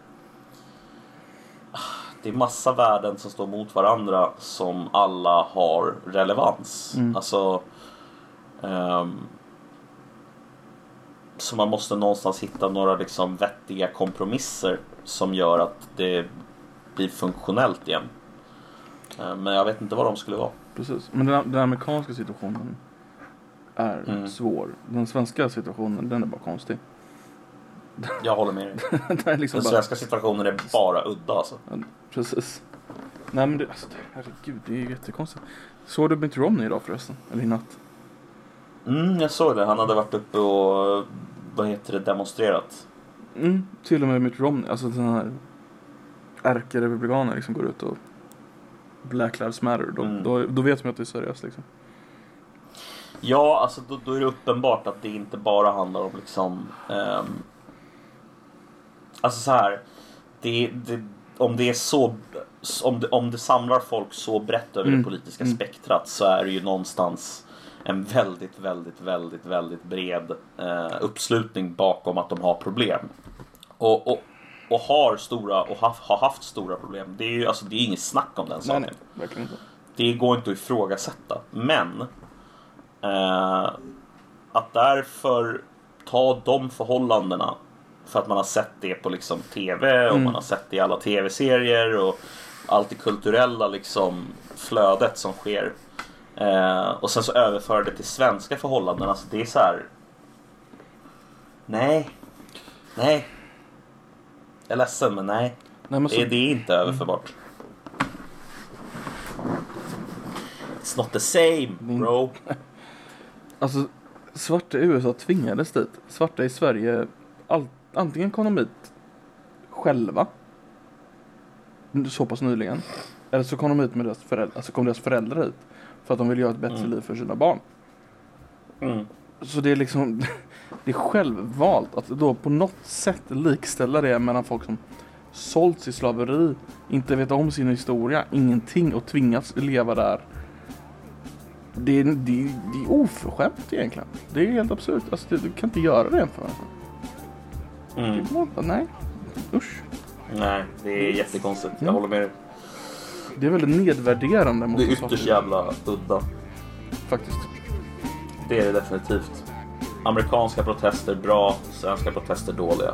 ah, Det är massa värden som står mot varandra som alla har relevans. Mm. Alltså ehm, så man måste någonstans hitta några liksom vettiga kompromisser som gör att det blir funktionellt igen. Eh, Men jag vet inte vad de skulle vara. Precis. Men den, den amerikanska situationen är Mm. svår. Den svenska situationen, den är bara konstig. Jag håller med dig. den liksom Den bara... svenska situationen är bara udda alltså. Ja, precis. Nej men det, alltså, det, herregud, det är ju jättekonstigt. Såg du Mitt Romney idag förresten? Eller i natt? Mm, jag såg det. Han hade varit uppe och vad heter det, demonstrerat. Mm, till och med Mitt Romney, alltså den här ärkerepublikaner liksom går ut och Black Lives Matter. Då, Mm. då, då vet man att det är seriöst liksom. Ja, alltså då, då är det uppenbart att det inte bara handlar om liksom... ehm, alltså så här. Det, det, om det är så... Om det, om det samlar folk så brett över Mm. det politiska Mm. spektrat så är det ju någonstans en väldigt, väldigt, väldigt, väldigt bred eh, uppslutning bakom att de har problem. Och, och, och har stora och har, har haft stora problem. Det är ju alltså, det är inget snack om den Nej, saken. nej, verkligen inte. Det går inte att ifrågasätta. Men eh, att därför ta de förhållandena för att man har sett det på liksom TV och Mm. man har sett det i alla TV-serier och allt det kulturella liksom flödet som sker. Eh, och sen så överföra det till svenska förhållanden. Alltså det är så här. Nej. Nej. Jag är ledsen men nej. Nej, men så, Det, det är inte överförbart. It's not the same Min- bro. Alltså, svarta i USA tvingades dit. Svarta i Sverige, all, antingen kom de hit själva, så pass nyligen, eller så kom de hit med deras föräldrar, alltså kom deras föräldrar hit för att de ville göra ett bättre Mm. liv för sina barn. Mm. Så det är liksom, det är självvalt att då på något sätt likställa det mellan folk som sålts i slaveri, inte vet om sin historia, ingenting och tvingats leva där. Det är, det, är, det är oförskämt egentligen. Det är helt absurt. Alltså, det, du kan inte göra det för Mm. Nej, usch. Nej, det är jättekonstigt. Jag Mm. håller med dig. Det är väldigt nedvärderande mot Det är ytterst jävla udda. Faktiskt. Det är det definitivt. Amerikanska protester bra, svenska protester dåliga.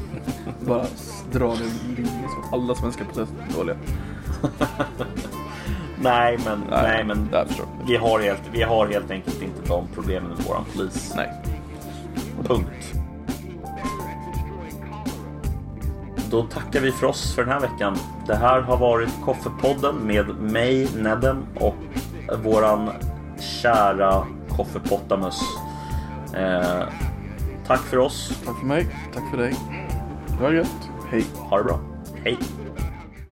Bara dra det linje så alla svenska protester är dåliga. Nej, men, nej, men förstår jag. vi, har helt, vi har helt enkelt inte de problemen med våran polis. Nej. Punkt. Då tackar vi för oss för den här veckan. Det här har varit Koffepodden med mig, Nedden och våran kära Koffepottamus. Eh, tack för oss. Tack för mig. Tack för dig. Det var gött. Hej. Ha det bra. Hej!